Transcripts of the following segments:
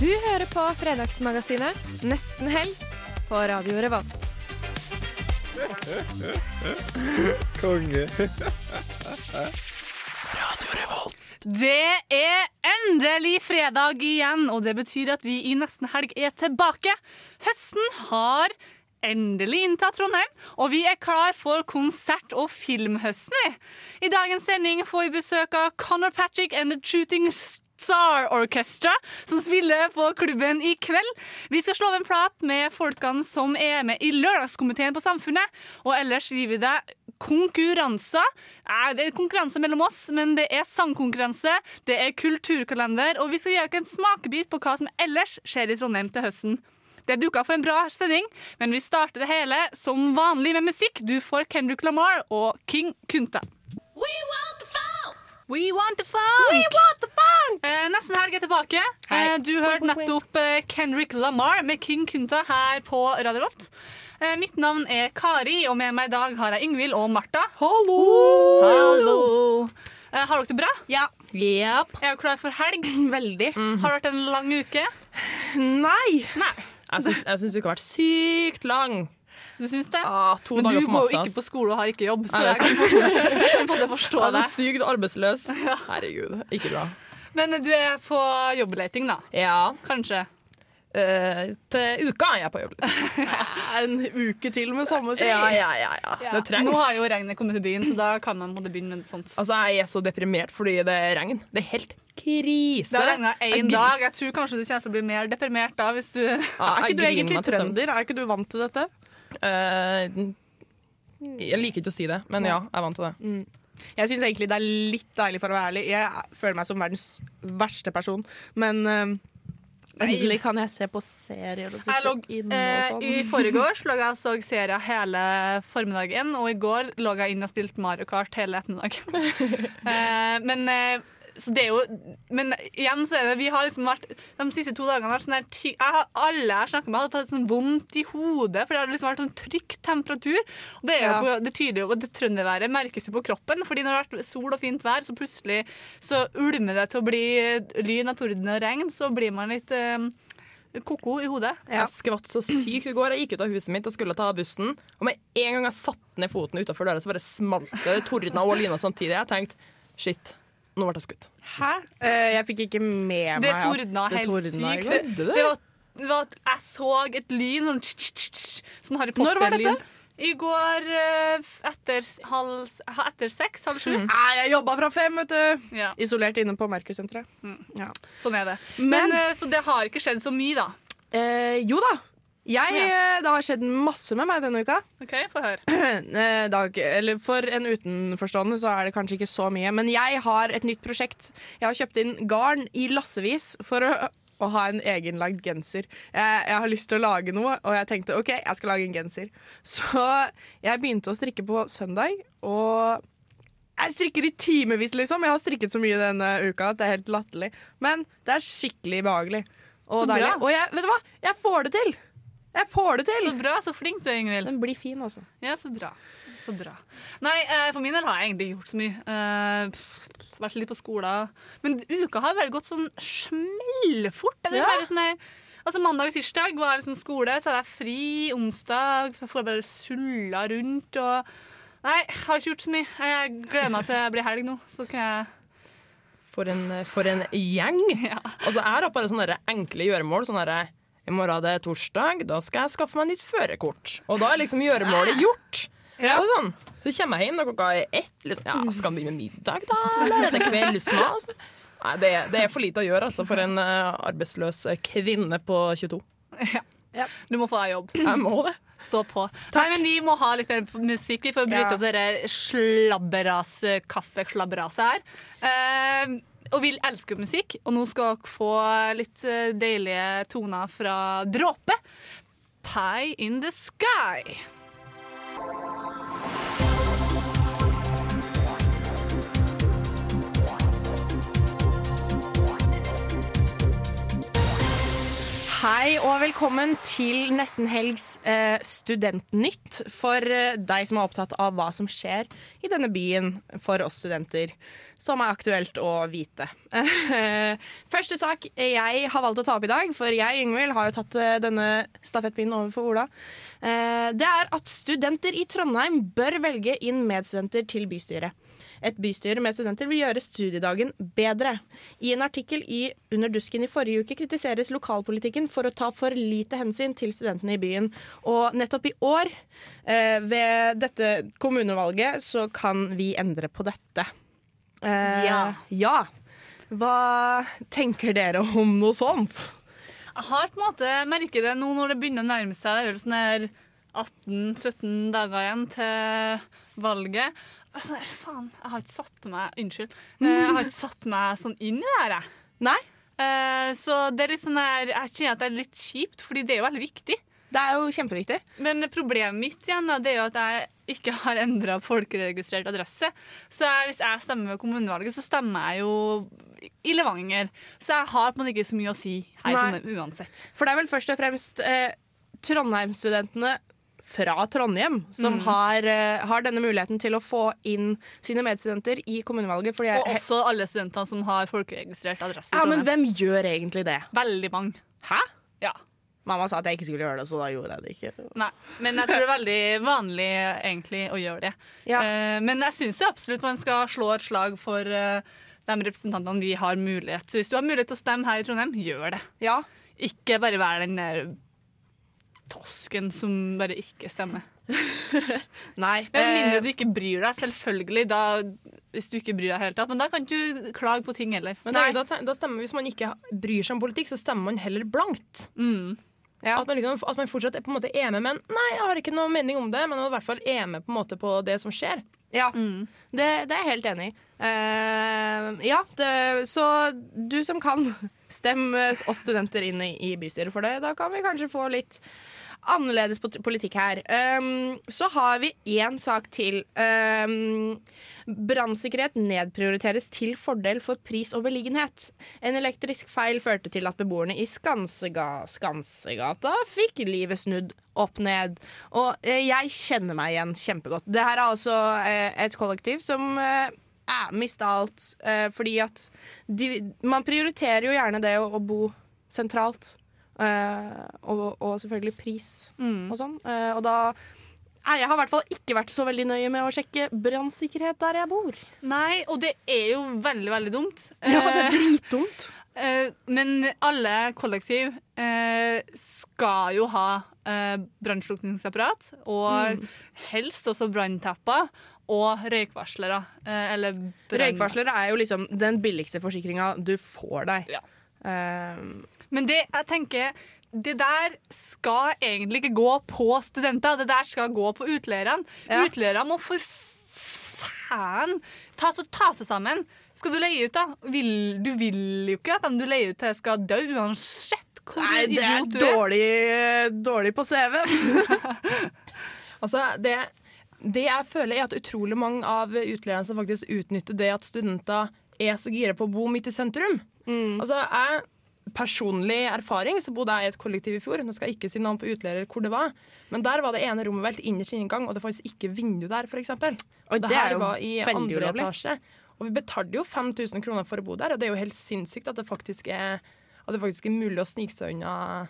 Du hører på Fredagsmagasinet Nesten helg på Radio Revolt. Konge. Radio Revolt. Det er endelig fredag igjen, og det betyr at vi i nesten helg er tilbake. Høsten har endelig inntatt Trondheim, og vi er klar for konsert- og filmhøsten. I dagens sending får vi besøk av Connor Patrick and The Shooting Star Orchestra, som spiller på klubben i kveld. Vi skal slå av en prat med folkene som er med i Lørdagskomiteen på Samfunnet, og ellers gir vi deg konkurranser. Det er konkurranse mellom oss, men det er sangkonkurranse, det er kulturkalender, og vi skal gi dere en smakebit på hva som ellers skjer i Trondheim til høsten. Det duka for en bra sending, men vi starter det hele som vanlig med musikk. Du får Kendrick Lamar og King Kunta. We want the funk! We want the funk! Eh, nesten helg er tilbake. Eh, du hørte nettopp eh, Kendrick Lamar med King Kunta her på Radio Rolt. Eh, mitt navn er Kari, og med meg i dag har jeg Yngvild og Martha. Hallo! Hallo! Eh, har dere det bra? Ja. Yep. Er dere klar for helg? Veldig. Har det vært en lang uke? Nei! Nei. Jeg syns, jeg syns uka har vært sykt lang. Du syns det? Ah, to Men du dager går jo ikke på skole og har ikke jobb, så Nei, jeg kan få det forstå er det. så sykt arbeidsløs. Herregud, ikke bra. Men du er på jobbleting, da? Ja, Kanskje? Uh, til uka er jeg på jobb. En uke til med sommerfri. Ja, ja, ja, ja. Det trengs. Nå har jo regnet kommet til byen, så da kan man måtte begynne med sånt. Altså, jeg er så deprimert fordi det er regn. Det er helt krise. Det har regna én dag. Jeg tror kanskje du kommer til å bli mer deprimert da. hvis du... Ja, Er ikke du egentlig trønder? Er ikke du vant til dette? Eh, jeg liker ikke å si det, men ja, jeg er vant til det. Jeg syns egentlig det er litt deilig, for å være ærlig. Jeg føler meg som verdens verste person, men eh, endelig kan jeg se på serier og sitte inne og eh, sånn. I forgårs lå jeg og så serier hele formiddagen, og i går lå jeg inn og spilte Mario Kart hele ettermiddagen. eh, men, eh, så det er jo, men igjen så er det Vi har liksom vært de siste to dagene vært sånn her ty- jeg har, Alle jeg snakker med, har tatt sånn vondt i hodet, for det har liksom vært sånn trykk temperatur. Og det, er jo Ja. på, det tyder jo og det trønderværet merkes jo på kroppen, fordi når det har vært sol og fint vær, så plutselig så ulmer det til å bli lyn av torden og regn, så blir man litt eh, koko i hodet. Ja. Jeg skvatt så sykt i går. Jeg gikk ut av huset mitt og skulle ta bussen. Og med en gang jeg satte ned foten utafor døra, så bare smalt det. Det tordna og lyna samtidig. Jeg tenkte shit, nå ble jeg skutt. Hæ? Eh, jeg fikk ikke med meg det tordna helt sykt. Det, det, var, det var, jeg så et lyn, sånn, tss, tss, tsk, sånn Harry Når var dette? I går eh, etter, halv, etter seks, halv sju. Nei, jeg jobba fra fem, vet du. Ja, Isolert inne på Merkursenteret. Ja. sånn er det. Men- Men, eh, så det har ikke skjedd så mye, da. Eh, jo da. Jeg, Ja. eh, Det har skjedd masse med meg denne uka. OK, få høre. Eh, dag, eller for en utenforstående så er det kanskje ikke så mye. Men jeg har et nytt prosjekt. Jeg har kjøpt inn garn i lassevis for å, å ha en egenlagd genser. Jeg, jeg har lyst til å lage noe, og jeg tenkte OK, jeg skal lage en genser. Så jeg begynte å strikke på søndag, og jeg strikker i timevis, liksom. Jeg har strikket så mye denne uka at det er helt latterlig. Men det er skikkelig behagelig. Og, Så bra. og jeg, vet du hva? Jeg får det til! Jeg får det til! Så bra, så flink du er, Ingvild. Den blir fin, altså. Ja, så bra. Så bra. Nei, eh, for min del har jeg egentlig ikke gjort så mye. Eh, pff, vært litt på skolen. Men uka har vel gått sånn smellfort. Det er Ja. bare sånn her Altså Mandag og tirsdag var liksom skole, så hadde jeg fri onsdag. Så jeg får bare sulla rundt og Nei, jeg har ikke gjort så mye. Jeg gleder meg til det blir helg nå. Så kan jeg For en, for en gjeng. Altså, jeg har bare sånne enkle gjøremål. sånne I morgen er det torsdag, da skal jeg skaffe meg nytt førerkort. Og da er liksom gjøremålet gjort. Ja. Sånn. Så kommer jeg hjem da klokka er ett. Liksom, ja, skal han begynne med middag, da? Eller er det kveldsmat? Nei, det, det er for lite å gjøre altså, for en uh, arbeidsløs kvinne på 22. Du må få deg jobb. Jeg må det. Stå på. Nei, men Vi må ha litt mer musikk. Vi får bryte Ja. opp dette slabberas, kaffeslabberaset her. Eh, og vil elske musikk. Og nå skal dere få litt eh, deilige toner fra Dråpe. Pie in the sky. Hei og velkommen til Nesten Helgs eh, Studentnytt for eh, deg som er opptatt av hva som skjer i denne byen for oss studenter, som er aktuelt å vite. Første sak jeg har valgt å ta opp i dag, for jeg, Yngvild, har jo tatt eh, denne stafettpinnen over for Ola, eh, det er at studenter i Trondheim bør velge inn medstudenter til bystyret. Et bystyre med studenter vil gjøre studiedagen bedre. I en artikkel i Under dusken i forrige uke kritiseres lokalpolitikken for å ta for lite hensyn til studentene i byen. Og nettopp i år, eh, ved dette kommunevalget, så kan vi endre på dette. Eh, Ja. ja. Hva tenker dere om noe sånt? Jeg har på en måte merket det nå når det begynner å nærme seg. Det er vel sånn her 18-17 dager igjen til valget. Altså, faen, jeg har ikke satt meg Unnskyld. Eh, Jeg har ikke satt meg sånn inn i det her, jeg. Nei, Eh, Så det er litt sånn her, jeg kjenner at det er litt kjipt, fordi det er jo veldig viktig. det er jo kjempeviktig. Men problemet mitt igjen da, det er jo at jeg ikke har endra folkeregistrert adresse. Så jeg, hvis jeg stemmer ved kommunevalget, så stemmer jeg jo i Levanger. Så jeg har på en måte ikke så mye å si her i. Trondheim uansett. For det er vel først og fremst eh, Trondheim-studentene fra Trondheim som Mm. har, eh, har denne muligheten til å få inn sine medstudenter i kommunevalget. Jeg, Og også alle studentene som har folkeregistrert adresse ja, men hvem gjør egentlig det? Veldig mange. Hæ? Ja. Mamma sa at jeg ikke skulle gjøre det, så da gjorde jeg det ikke. Nei, men jeg tror det er veldig vanlig egentlig å gjøre det. Ja. Eh, men jeg syns absolutt man skal slå et slag for eh, de representantene vi har mulighet. Så hvis du har mulighet til å stemme her i Trondheim, gjør det. Ja. Ikke bare vær den der tosken som bare ikke stemmer. Nei. Med eh, mindre du ikke bryr deg, selvfølgelig. Da, hvis du ikke bryr deg helt tatt. Men da kan du ikke klage på ting heller. Men da, da, da stemmer, Hvis man ikke bryr seg om politikk, så stemmer man heller blankt. Mm. Ja. At, man liksom, at man fortsatt er på en måte er med, men nei, jeg har ikke noe mening om det. Men man i hvert fall er med på, en måte på det som skjer. Ja, Mm. det, det er jeg helt enig i. Uh, ja, det, så du som kan, stem oss studenter inn i, i bystyret for det. Da kan vi kanskje få litt annerledes politikk her. Um, så har vi én sak til. Um, Brannsikkerhet nedprioriteres til fordel for pris og beliggenhet. En elektrisk feil førte til at beboerne i Skansega, Skansegata fikk livet snudd opp ned. Og eh, jeg kjenner meg igjen kjempegodt. Det her er altså eh, et kollektiv som eh, er mista alt eh, fordi at de, Man prioriterer jo gjerne det å, å bo sentralt. Eh, og, og selvfølgelig pris Mm. og sånn. Eh, og da Jeg har i hvert fall ikke vært så veldig nøye med å sjekke brannsikkerhet der jeg bor. Nei, og det er jo veldig, veldig dumt. Ja, det er Eh, dritdumt. men alle kollektiv skal jo ha brannslukningsapparat, og helst også branntapper og røykvarslere. Eller brann- Røykvarslere er jo liksom den billigste forsikringa du får deg. Ja. Eh, Men det, jeg tenker, det der skal egentlig ikke gå på studenter. Det der skal gå på utleierne. Ja. Utleierne må for faen ta, ta seg sammen. Skal du leie ut, da? Vil, du vil jo ikke at dem du leier ut til, skal dø uansett hvor nei, det er Nei, det er. dårlig, dårlig på CV-en. Altså, det, det jeg føler er at utrolig mange av utleierne som faktisk utnytter det at studenter er så gira på å bo midt i sentrum. Altså, jeg Personlig erfaring så bodde jeg i et kollektiv i fjor. Nå skal jeg ikke si navn på utleier hvor det var. Men der var det ene rommet veldig innerst inngang, og det fantes ikke vindu der, f.eks. Og Det det er her var i andre ulovlig. etasje. Og vi betalte jo 5000 kroner for å bo der, og det er jo helt sinnssykt at det faktisk er, at det faktisk er mulig å snike seg unna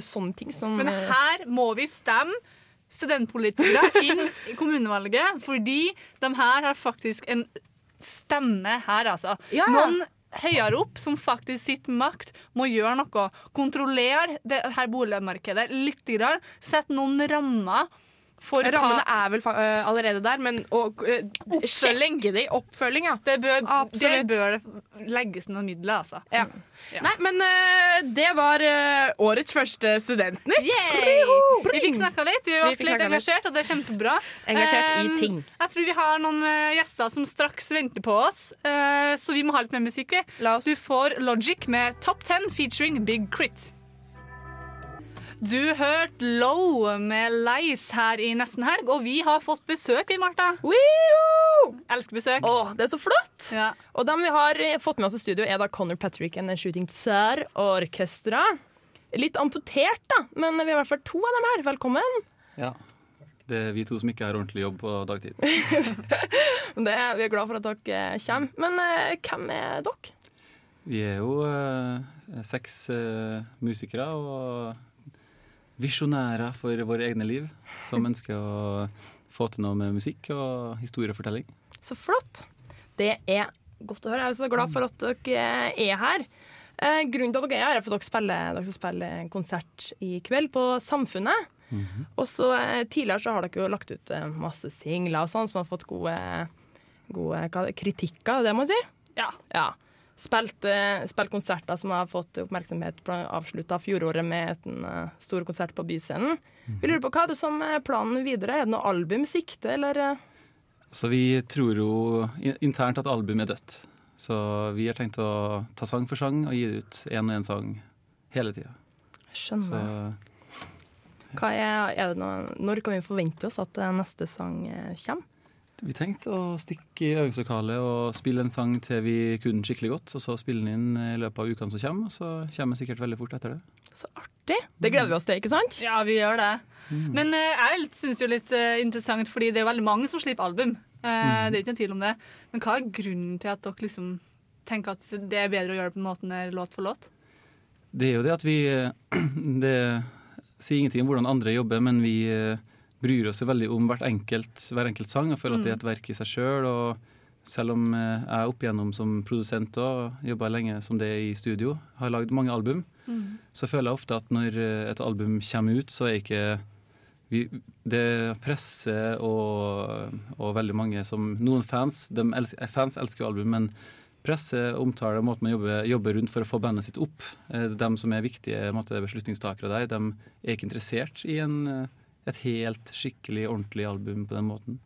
sånne ting som Men her må vi stemme studentpolitikere inn i kommunevalget, fordi de her har faktisk en stemme her, altså. Ja. Noen høyere opp, som faktisk sitter med makt, må gjøre noe. Kontrollere det her boligmarkedet litt. Sette noen rammer For Rammene hva er vel fa øh, allerede der, men å øh, sjekke det i oppfølging, ja. det bør, det bør legges noen midler, altså. ja. Ja. Nei, men uh, det var årets første Studentnytt. Vi fikk snakka litt, vi ble litt engasjert, og det er kjempebra. Engasjert i Um, ting. Jeg tror vi har noen gjester som straks venter på oss, eh, så vi må ha litt mer musikk. vi. La oss Du får Logic med Top 10 featuring Big Crit. Du hørte Low med Leis her i Nesten Helg, og vi har fått besøk, vi, Martha. Elsker besøk. Åh, det er så flott! Ja. Og dem vi har eh, fått med oss i studio, er da Conor Patrick and the Shooting Star Orkestra. Litt amputert, da, men vi har i hvert fall to av dem her. Velkommen. Ja. Det er vi to som ikke har ordentlig jobb på dagtid. Det, vi er glad for at dere kommer. Men eh, hvem er dere? Vi er jo eh, seks eh, musikere og visjonærer for våre egne liv, som ønsker å få til noe med musikk og historiefortelling. Så flott. Det er godt å høre. Jeg er så glad for at dere er her. Eh, grunnen til at dere er her, er for at dere spiller, dere spiller en konsert i kveld på Samfunnet. Og så eh, Tidligere så har dere jo lagt ut eh, masse singler og sånn som har fått gode, gode hva, kritikker, det må jeg si. Ja. Ja. Spilt, eh, spilt konserter som har fått oppmerksomhet. Avslutta fjoråret med en eh, stor konsert på Byscenen. Vi lurer på Hva er det som er planen videre? Er det noe album i sikte, eller? eh? Så vi tror jo internt at albumet er dødt. Så vi har tenkt å ta sang for sang og gi ut én og én sang hele tida. Så Skjønner. Hva er, er det noe, når kan vi forvente oss at neste sang kommer? Vi tenkte å stikke i øvingslokalet og spille en sang til vi kunne den skikkelig godt, og så spille den inn i løpet av ukene som kommer, og så kommer vi sikkert veldig fort etter det. Så artig! Det gleder vi oss til, ikke sant? Ja, vi gjør det. Men uh, jeg syns jo litt uh, interessant, fordi det er veldig mange som slipper album. Eh, Det er ikke noen tvil om det. Men hva er grunnen til at dere liksom tenker at det er bedre å gjøre det på en måte enn låt for låt? Det er jo det at vi Det sier ingenting om hvordan andre jobber, men vi eh, bryr oss veldig om hvert enkelt, hver enkelt sang og føler at det er et verk i seg sjøl. Og selv om eh, jeg opp igjennom som produsent og jobba lenge som det i studio, har lagd mange album, så føler jeg ofte at når eh, et album kommer ut, så er ikke vi, det presset og, og veldig mange som Noen fans de elsker, fans elsker jo album, men presse, omtale, måten man jobber, jobber rundt for å få bandet sitt opp. Eh, De som er viktige måte, beslutningstakere der, de er ikke interessert i en, et helt skikkelig, ordentlig album på den måten.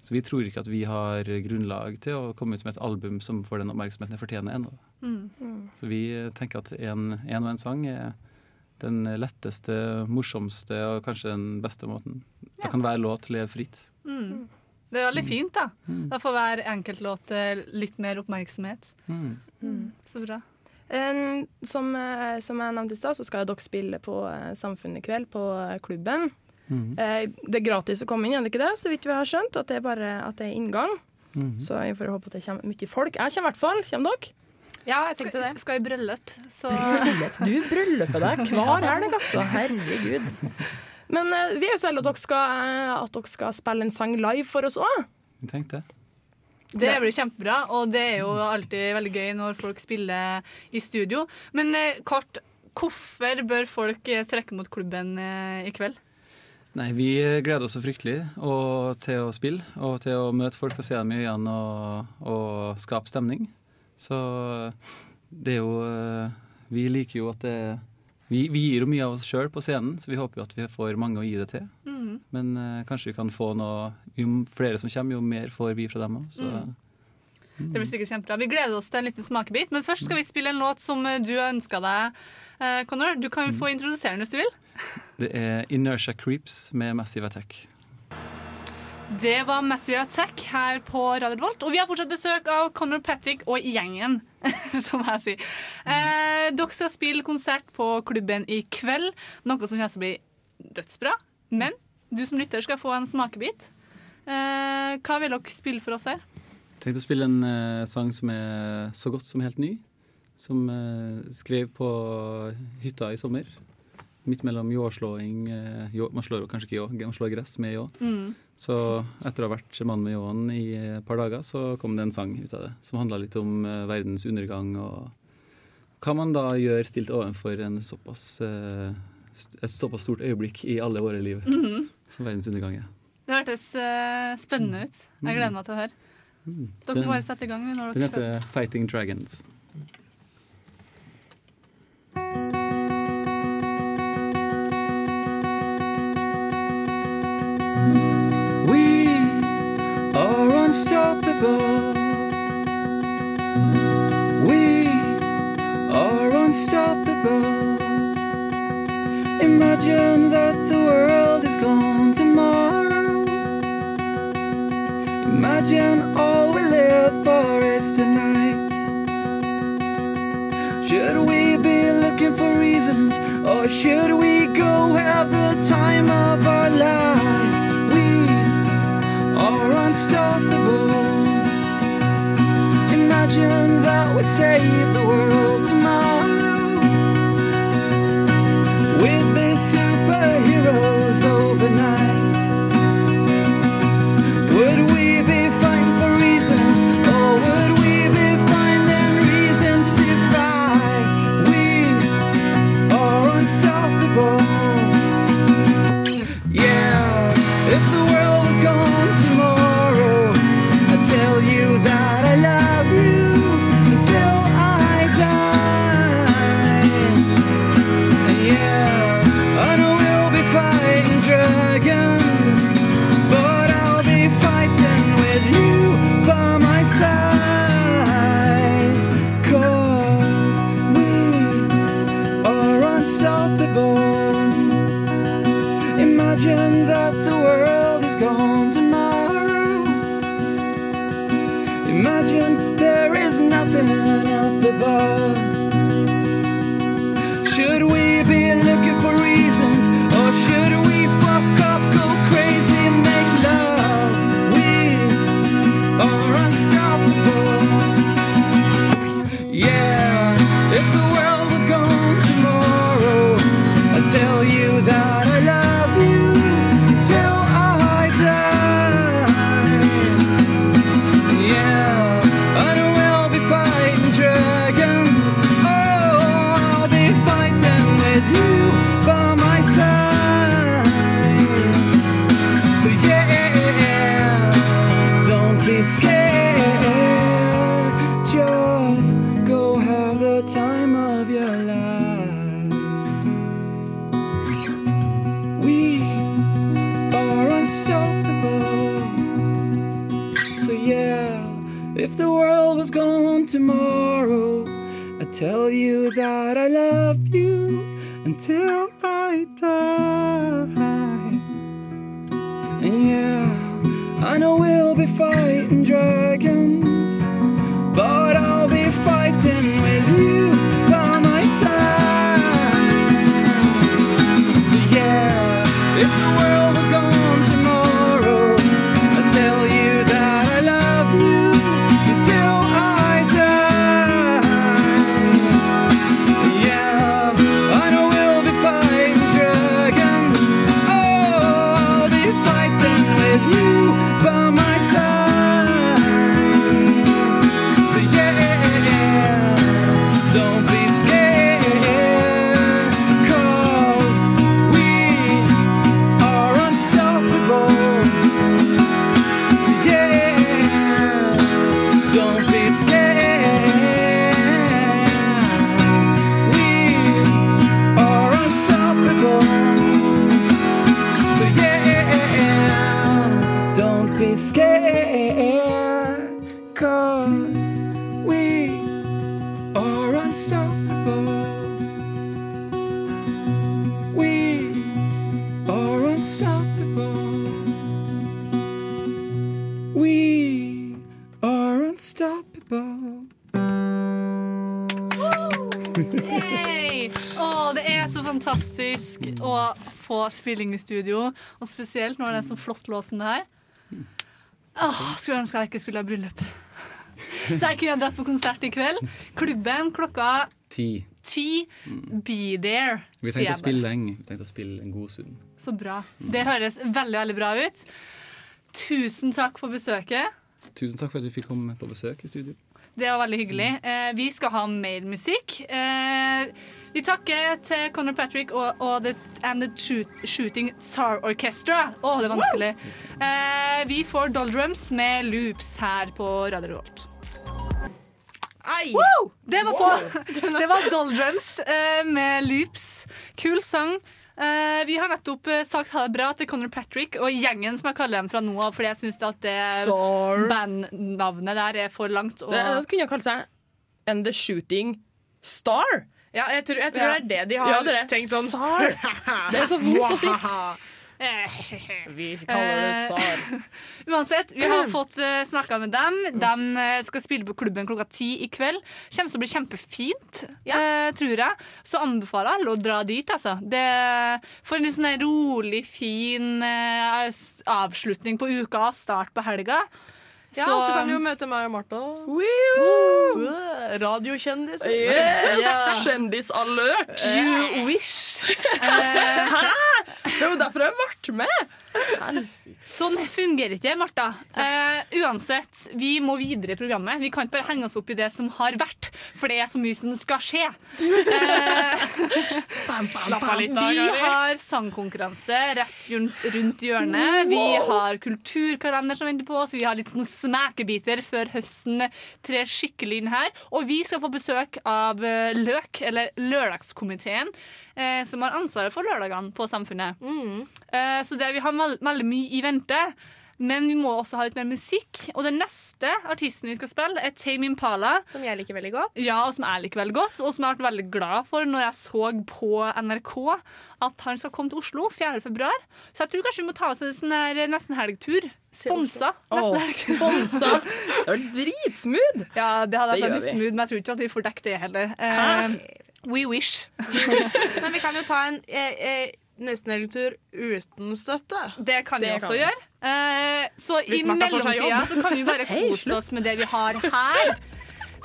Så vi tror ikke at vi har grunnlag til å komme ut med et album som får den oppmerksomheten det fortjener ennå. Så vi eh, tenker at en, en og en sang er den letteste, morsomste og kanskje den beste måten. Da kan hver låt leve fritt. Mm. Det er veldig fint, da. Da får hver enkeltlåt låt, litt mer oppmerksomhet. Mm. Så bra. Um, som, eh, som jeg nevnte i stad, så skal dere spille på eh, Samfunnet i kveld, på eh, klubben. Mm. Eh, det er gratis å komme inn, er det ikke det? Så vidt vi har skjønt, at det er bare at det er inngang. Mm. Så vi får håpe at det kommer mye folk. Jeg kommer i hvert fall. Kommer dere? Ja, jeg tenkte det. Skal i bryllup, så Du bryllupet deg hver helg, altså. Herregud. Men eh, vi er jo så heldige at dere skal, eh, at dere skal spille en sang live for oss òg. Tenk det. Det blir kjempebra, og det er jo alltid veldig gøy når folk spiller i studio. Men kort, hvorfor bør folk trekke mot klubben i kveld? Nei, vi gleder oss så fryktelig og, til å spille og til å møte folk og se dem i øynene og, og skape stemning. Så det er jo eh, Vi liker jo at det Vi, vi gir jo mye av oss sjøl på scenen, så vi håper jo at vi får mange å gi det til. Men uh, kanskje vi kan få noe Jo flere som kommer, jo mer får vi fra dem òg. Mm. Det blir sikkert kjempebra. Vi gleder oss til en liten smakebit, men først skal vi spille en låt som eh, du har ønska deg. uh, Connor, du kan jo få introdusere den hvis du vil. Det er Inertia Creeps med Massive Attack. Det var Massive Attack her på Radio Volt. Og vi har fortsatt besøk av Conor Patrick og gjengen, som jeg sier. Eh, dere skal spille konsert på klubben i kveld, noe som kommer til å bli dødsbra. Men du som lytter skal få en smakebit. Eh, hva vil dere spille for oss her? Jeg Tenkte å spille en eh, sang som er så godt som helt ny. Som eh, skrev på hytta i sommer. Midt mellom ljåslåing eh, ljå, Man slår jo kanskje ikke ljå, man slår gress med ljå. Så etter å ha vært mann med ljåen i et par dager, så kom det en sang ut av det. Som handla litt om eh, verdens undergang og hva man da gjør stilt overfor en såpass, eh, et såpass stort øyeblikk i alle våre liv. Som verdens undergang er. Det hørtes spennende ut. Jeg gleder meg til å høre. Dere Den- får bare sette i gang. Når dere Den heter Fighting Dragons. Unstoppable. We are unstoppable. Imagine that the world is gone tomorrow. Imagine all we live for is tonight. Should we be looking for reasons, or should we go have the time of our lives? Unstoppable. Imagine that we save the world tomorrow. We'd be superheroes overnight. We are unstoppable. We are unstoppable. Yay! Det er så fantastisk å få spilling i studio, og spesielt når det er en så flott låt som det her. Åh, skulle ønske jeg ikke skulle ha bryllup. Så jeg kunne dratt på konsert i kveld. Klubben klokka Ti. Ti. Be there, Vi tenkte å spille lenge. Vi tenkte å spille en god stund. Så bra. Det høres veldig, veldig bra ut. Tusen takk for besøket. Tusen takk for at vi fikk komme på besøk i studio. Det var veldig hyggelig. Eh, vi skal ha mer musikk. Eh, Vi takker til Conor Patrick og, og The, and The Shoot, Shooting Tsar Orchestra. Å, det er vanskelig. Eh, vi får Doldrums med loops her på Radio Revolt. Woo! Det var på. Det var Doldrums eh, med loops. Kul sang. Uh, vi har nettopp uh, sagt ha det bra til Conor Patrick og gjengen som jeg kaller dem fra nå av, fordi jeg syns at det bandnavnet der er for langt. Og Det, det kunne ha kalt seg And The Shooting Star. Ja, jeg tror, jeg tror Ja. det er det de har Ja, det er det. tenkt sånn. Star. Det er så vondt å si. Vi kaller det tsar. Uansett, vi har fått uh, snakka med dem. De eh, skal spille på klubben klokka ti i kveld. Kommer til å bli kjempefint, ja. tror jeg. Så anbefaler alle å dra dit, altså. Det, for en litt sånn rolig, fin eh, avslutning på uka, start på helga. Ja, Så- og så kan du jo møte meg og Martha. Radiokjendis. Yes. Kjendisalert. You wish. Hæ? Det er jo derfor jeg ble med. Sånn fungerer ikke, Martha. Eh, uansett, vi må videre i programmet. Vi kan ikke bare henge oss opp i det som har vært, for det er så mye som skal skje. Eh, Slapp av litt, da, vi har sangkonkurranse rett rundt, hjørnet. Vi har kulturkalender som venter på oss. Vi har litt smekebiter før høsten trer skikkelig inn her. Og vi skal få besøk av eh, Løk, eller Lørdagskomiteen, eh, som har ansvaret for lørdagene på Samfunnet. Eh, så det, vi har veldig mye i vente. Men vi må også ha litt mer musikk. Og den neste artisten vi skal spille, er Tame Impala. Som jeg liker veldig godt. Ja, og som jeg liker veldig godt, og som jeg ble veldig glad for når jeg så på NRK at han skal komme til Oslo 4. februar. Så jeg tror kanskje vi må ta oss en sånn nesten-helgtur. Sponsa. Nesten-helg. Sponsa. Det var dritsmooth. Ja, det hadde vært veldig smooth, men jeg tror ikke at vi får dekket det heller. Eh, we wish. Men vi kan jo ta en eh, eh, nestenhelgetur uten støtte. Det kan vi Det også kan gjøre. Eh, så i Hvis i mellomtida så kan vi bare kose oss med det vi har her.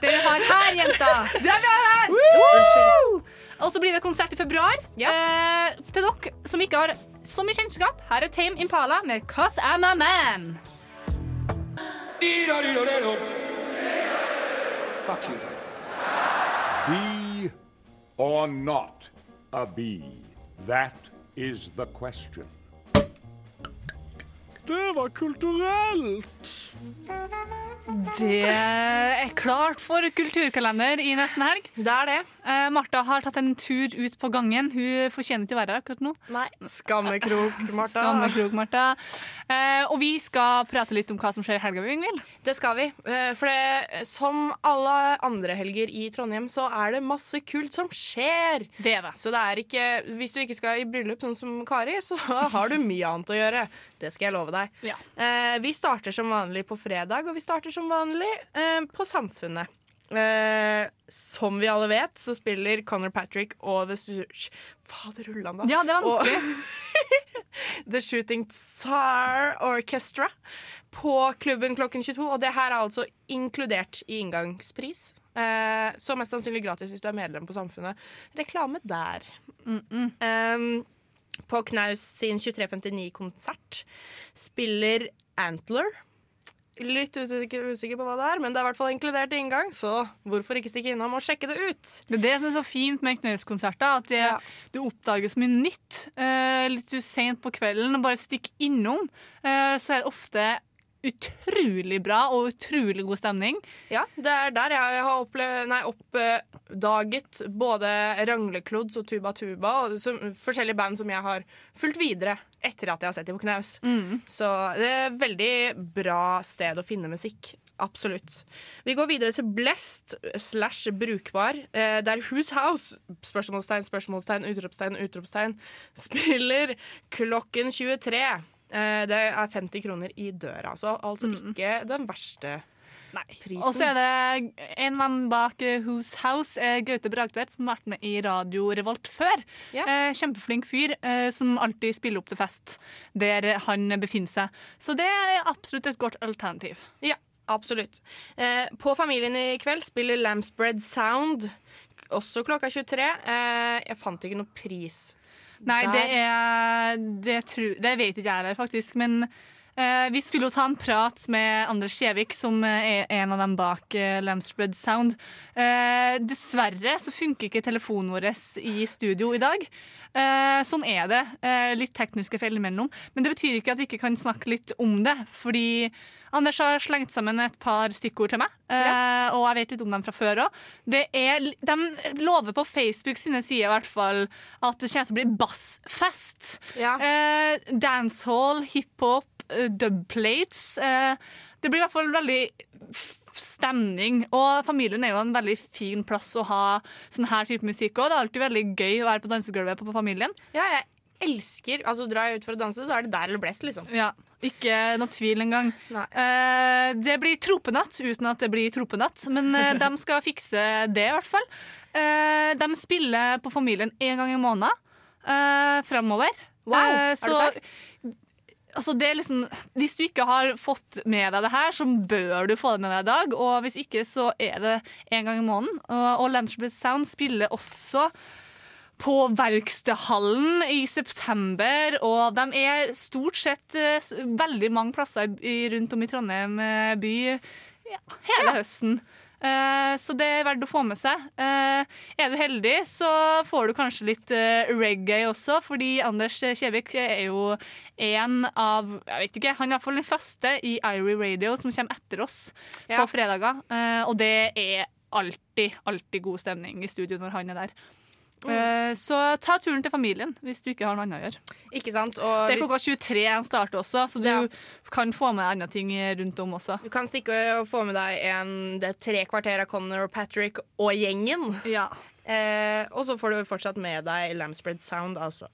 Det vi har her, jenta. Det vi har her! Woo! Og så blir det konsert i februar. Ja. Eh, til dere som ikke har så mye kjennskap, her er Tame Impala med 'Cause I'm a Man'. Be or not a bee? That is the question. Det var kulturelt. Det er klart for kulturkalender i nesten helg. Det er det. Eh, Martha har tatt en tur ut på gangen. Hun fortjener ikke å være her akkurat nå. Nei. Skammekrok, Martha. Skammekrok, Martha. Eh, og vi skal prate litt om hva som skjer i helga, Ingvild. Det skal vi. Eh, For det, som alle andre helger i Trondheim, så er det masse kult som skjer. Det er det. Så det er ikke, hvis du ikke skal i bryllup sånn som Kari, så har du mye annet å gjøre. Det skal jeg love deg. Ja. Eh, vi starter som vanlig på fredag, og vi starter som vanlig eh, på Samfunnet. Eh, som vi alle vet, så spiller Conor Patrick og The Search Fader ullan, da. Ja, det var Og- The Shooting Tsar Orchestra på klubben klokken 22. Og det her er altså inkludert i inngangspris. Eh, så mest sannsynlig gratis hvis du er medlem på Samfunnet. Reklame der. Um, på Knaus sin 2359-konsert spiller Antler. Litt usikker, på hva det er, men det er i hvert fall inkludert i inngang, så hvorfor ikke stikke innom og sjekke det ut? Det er det som er så fint med Knaus-konserter. At det, Ja. du oppdager så mye nytt eh, litt sent på kvelden og bare stikk innom. Eh, så er det ofte utrolig bra og utrolig god stemning. Ja, det er der jeg har opplevd, nei, oppdaget både Rangleklods og Tuba Tuba, og så, forskjellige band som jeg har fulgt videre etter at jeg har sett dem på Knaus. Så det er et veldig bra sted å finne musikk. Absolutt. Vi går videre til Blest slash brukbar, eh, der Whose House, spørsmålstegn, spørsmålstegn, utropstegn, utropstegn, spiller klokken 23. Eh, det er 50 kroner i døra, så altså ikke den verste prisen. Og så er det en mann bak eh, Whose House, eh, Gaute Bragtvedt, som har vært med i Radio Revolt før. Ja. Eh, kjempeflink fyr som alltid spiller opp til fest der han befinner seg. Så det er absolutt et godt alternativ. Ja, absolutt. På Familien i kveld spiller Lambsbread Sound, også klokka 23. Eh, jeg fant ikke noe pris. Nei, det er det, tru, det vet ikke jeg heller, faktisk. Men vi skulle jo ta en prat med Anders Kjevik, som eh, er en av dem bak eh, Lamspread Sound. Eh, dessverre så funker ikke telefonen vår i studio i dag. Eh, sånn er det. Eh, litt tekniske feil imellom. Men det betyr ikke at vi ikke kan snakke litt om det. Fordi Anders har slengt sammen et par stikkord til meg, eh, og jeg vet litt om dem fra før òg. De lover på Facebook sine sider i hvert fall at det kommer til å bli bassfest. Ja. Eh, dancehall, hiphop, eh, dubplates. Eh, det blir i hvert fall veldig stemning. Og familien er jo en veldig fin plass å ha sånn her type musikk òg. Det er alltid veldig gøy å være på dansegulvet på, på familien. Ja, jeg elsker Altså, drar jeg ut for å danse, så er det der eller blest, liksom. Ja, Ikke noe tvil engang. Eh, det blir tropenatt uten at det blir tropenatt, men eh, de skal fikse det, i hvert fall. Eh, de spiller på Familien én gang i måneden eh, framover. Wow, Eh, er du sant? Altså det liksom, hvis du ikke har fått med deg det her, så bør du få det med deg i dag. Og hvis ikke, så er det en gang i måneden. Og, og Landsbridge Sound spiller også på Verkstedhallen i september, og de er stort sett eh, veldig mange plasser i, rundt om i Trondheim eh, by ja, hele høsten. Eh, så det er verdt å få med seg. Eh, er du heldig, så får du kanskje litt eh, reggae også, fordi Anders Kjevik er jo en av Jeg vet ikke, han er iallfall den første i Irie Radio som kommer etter oss Ja. på fredager. Og det er alltid, alltid god stemning i studio når han er der. Eh, så ta turen til familien hvis du ikke har noe annet å gjøre. Ikke sant? Og Det er klokka 23 han starter også, så du Ja. kan få med andre ting rundt om også. Du kan stikke og få med deg en, det tre kvarter av Connor og Patrick og gjengen. Ja. Eh, og så får du fortsatt med deg Lamspread Sound, altså.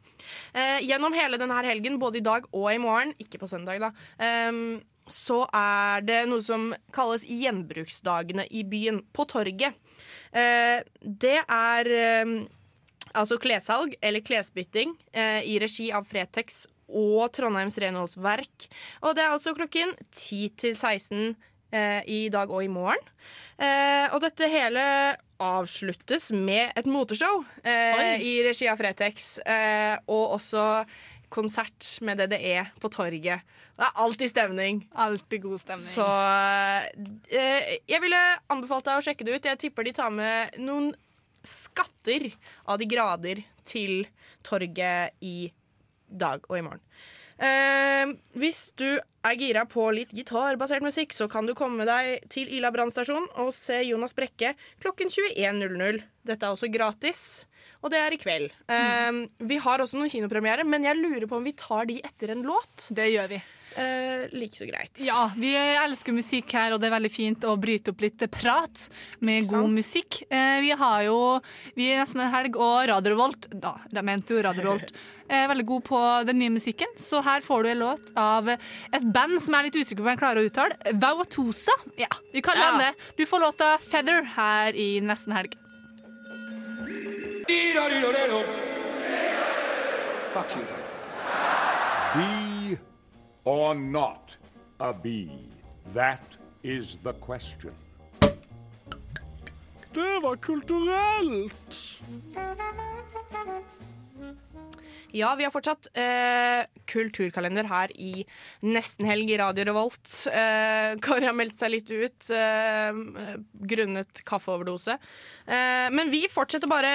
Eh, gjennom hele denne helgen, både i dag og i morgen, ikke på søndag, da, eh, så er det noe som kalles Gjenbruksdagene i byen, på torget. Eh, det er ehm, altså klessalg eller klesbytting eh, i regi av Fretex og Trondheims renholdsverk. Og det er altså klokken 10 til 16 eh, i dag og i morgen. Eh, og dette hele avsluttes med et moteshow eh, i regi av Fretex. Eh, og også konsert med DDE på torget. Det er alltid stemning. Alltid god stemning. Så eh, jeg ville anbefalt deg å sjekke det ut. Jeg tipper de tar med noen skatter av de grader til torget i dag og i morgen. Eh, hvis du er gira på litt gitarbasert musikk, så kan du komme deg til Ila brannstasjon og se Jonas Brekke klokken 21.00. Dette er også gratis, og det er i kveld. Eh, vi har også noen kinopremiere, men jeg lurer på om vi tar de etter en låt. Det gjør vi. Eh, like så greit. Ja, vi elsker musikk her, og det er veldig fint å bryte opp litt prat med god musikk. Eh, vi har jo Vi er nesten en helg, og Radio Revolt Da, de mente jo Radio Revolt. Er veldig god på den nye musikken, så her får du en låt av et band som jeg er litt usikker på om jeg klarer å uttale. Vauatosa. Ja, vi kaller Ja. dem det. Du får låta Feather her i nesten helg. Bee or not a bee? That is the question. Det var kulturelt. Ja, vi har fortsatt eh, kulturkalender her i nesten helg i Radio Revolt. Eh, Kari har meldt seg litt ut eh, grunnet kaffeoverdose. Eh, men vi fortsetter bare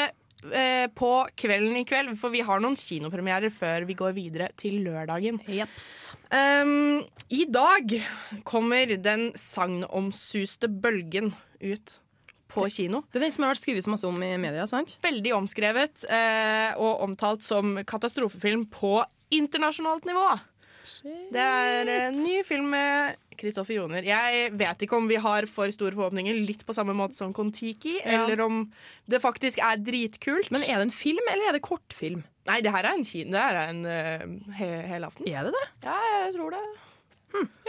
eh, på kvelden i kveld, for vi har noen kinopremierer før vi går videre til lørdagen. Um, I dag kommer den sagnomsuste bølgen ut på kino. Det er den som har vært skrevet masse om i media, sant? Veldig omskrevet eh, og omtalt som katastrofefilm på internasjonalt nivå. Det er en ny film med Kristoffer Joner. Jeg vet ikke om vi har for store forhåpninger, litt på samme måte som Kon-Tiki, Ja. eller om det faktisk er dritkult. Men er det en film, eller er det kortfilm? Nei, det her er en kino. Det her er en uh, he helaften. Er det det? Ja, jeg tror det.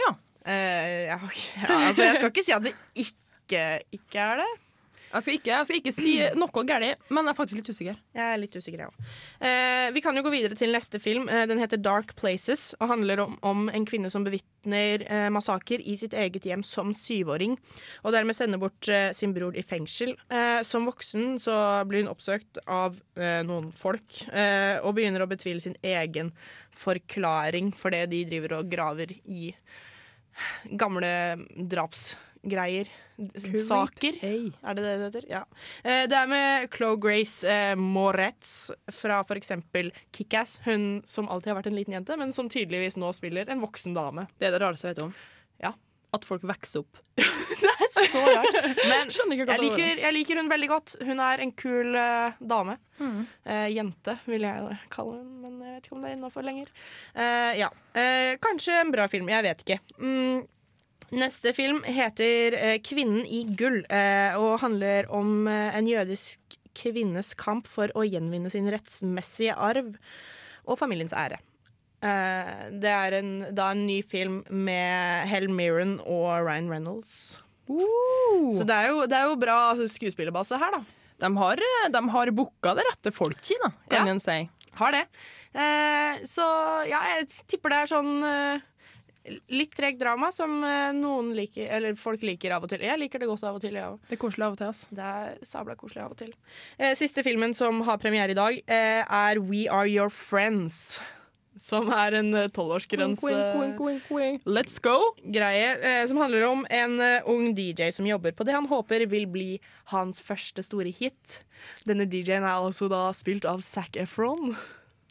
ja. Uh, jeg, okay. ja, altså, jeg skal ikke si at det ikke, ikke er det. Jeg skal ikke, jeg skal ikke si noe galt, men jeg er faktisk litt usikker. Jeg er litt usikker, jeg òg. Eh, vi kan jo gå videre til neste film. Eh, den heter Dark Places og handler om, om en kvinne som bevitner eh, massaker i sitt eget hjem som syvåring, og dermed sender bort eh, sin bror i fengsel. Eh, som voksen så blir hun oppsøkt av eh, noen folk og begynner å betvile sin egen forklaring for det de driver og graver i gamle drapsgreier. Saker. Er det det det heter? Ja. Eh, Det er med Chloe Grace eh, Moretz fra eksempel Kickass. Hun som alltid har vært en liten jente, men som tydeligvis nå spiller en voksen dame. Det er det rareste jeg vet om. Ja. At folk vokser opp. Så rart. Men jeg liker, jeg liker hun veldig godt. Hun er en kul uh, dame. Mm. Uh, jente, vil jeg kalle hun, men jeg vet ikke om det er innafor lenger. Uh, ja. Kanskje en bra film. Jeg vet ikke. Mm. Neste film heter eh, 'Kvinnen i gull' eh, og handler om eh, en jødisk kvinnes kamp for å gjenvinne sin rettsmessige arv og familiens ære. Det er en, da en ny film med Hell Mirren og Ryan Reynolds. Så det er jo, det er jo bra skuespillerbase her, da. De har, de har booka det rette folk i, da, kan Ja. en si. Har det. Eh, så ja, jeg tipper det er sånn eh, litt tregt drama som eh, noen liker, eller folk liker av og til. Jeg liker det godt av og til, jeg òg. Det er koselig av og til. ass. Det er sabla koselig av og til. Eh, siste filmen som har premiere i dag, eh, er We Are Your Friends. Som er en tolvårsgrense. Let's go! greie eh, som handler om en ung DJ som jobber på det han håper vil bli hans første store hit. Denne DJ-en er altså da spilt av Zac Efron.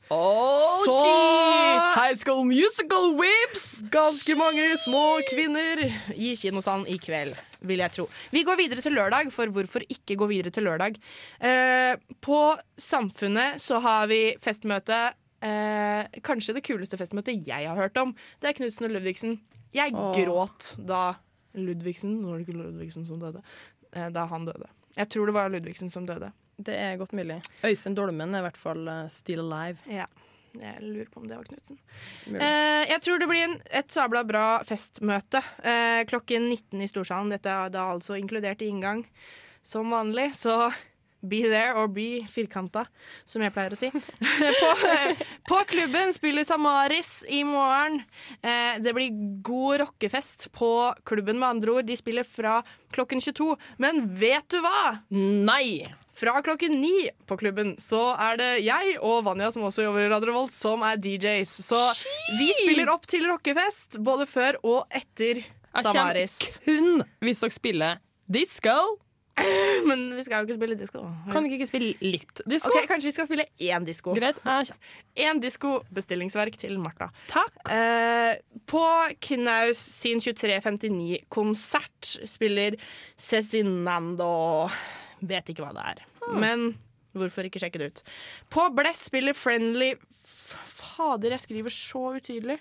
Oh, Så- High School Musical whips! Ganske mange små kvinner i kinosalen i kveld, vil jeg tro. Vi går videre til lørdag, for hvorfor ikke gå videre til lørdag? Eh, på Samfunnet så har vi festmøte. Eh, kanskje det kuleste festmøtet jeg har hørt om. Det er Knutsen og Ludvigsen. Jeg oh. gråt da Ludvigsen Nå var det ikke Ludvigsen som døde. Eh, da han døde. Jeg tror det var Ludvigsen som døde. Det er godt mulig. Øystein Dolmen er i hvert fall uh, still alive. Ja. Jeg lurer på om det var Knutsen. Eh, jeg tror det blir en, et sabla bra festmøte eh, klokken 19 i Storsalen. Dette er da altså inkludert i inngang som vanlig, så be there or be firkanta, som jeg pleier å si. på, på klubben spiller Samaris i morgen. Eh, det blir god rockefest på klubben, med andre ord. De spiller fra klokken 22. Men vet du hva? Nei! Fra klokken ni på klubben så er det jeg og Vanja, som også jobber i Radio Revolt, som er DJs. Så vi spiller opp til rockefest både før og etter Samaris. kun hvis dere spiller disco. Men vi skal jo ikke spille disko. Kan vi ikke spille litt disco? Okay, Kanskje vi skal spille én disko. Greit. Én disko-bestillingsverk til Martha. Takk. Eh, på Knaus sin 2359-konsert spiller Cezinando Vet ikke hva det er. Men hvorfor ikke sjekke det ut? På Blest spiller Friendly Fader, jeg skriver så utydelig.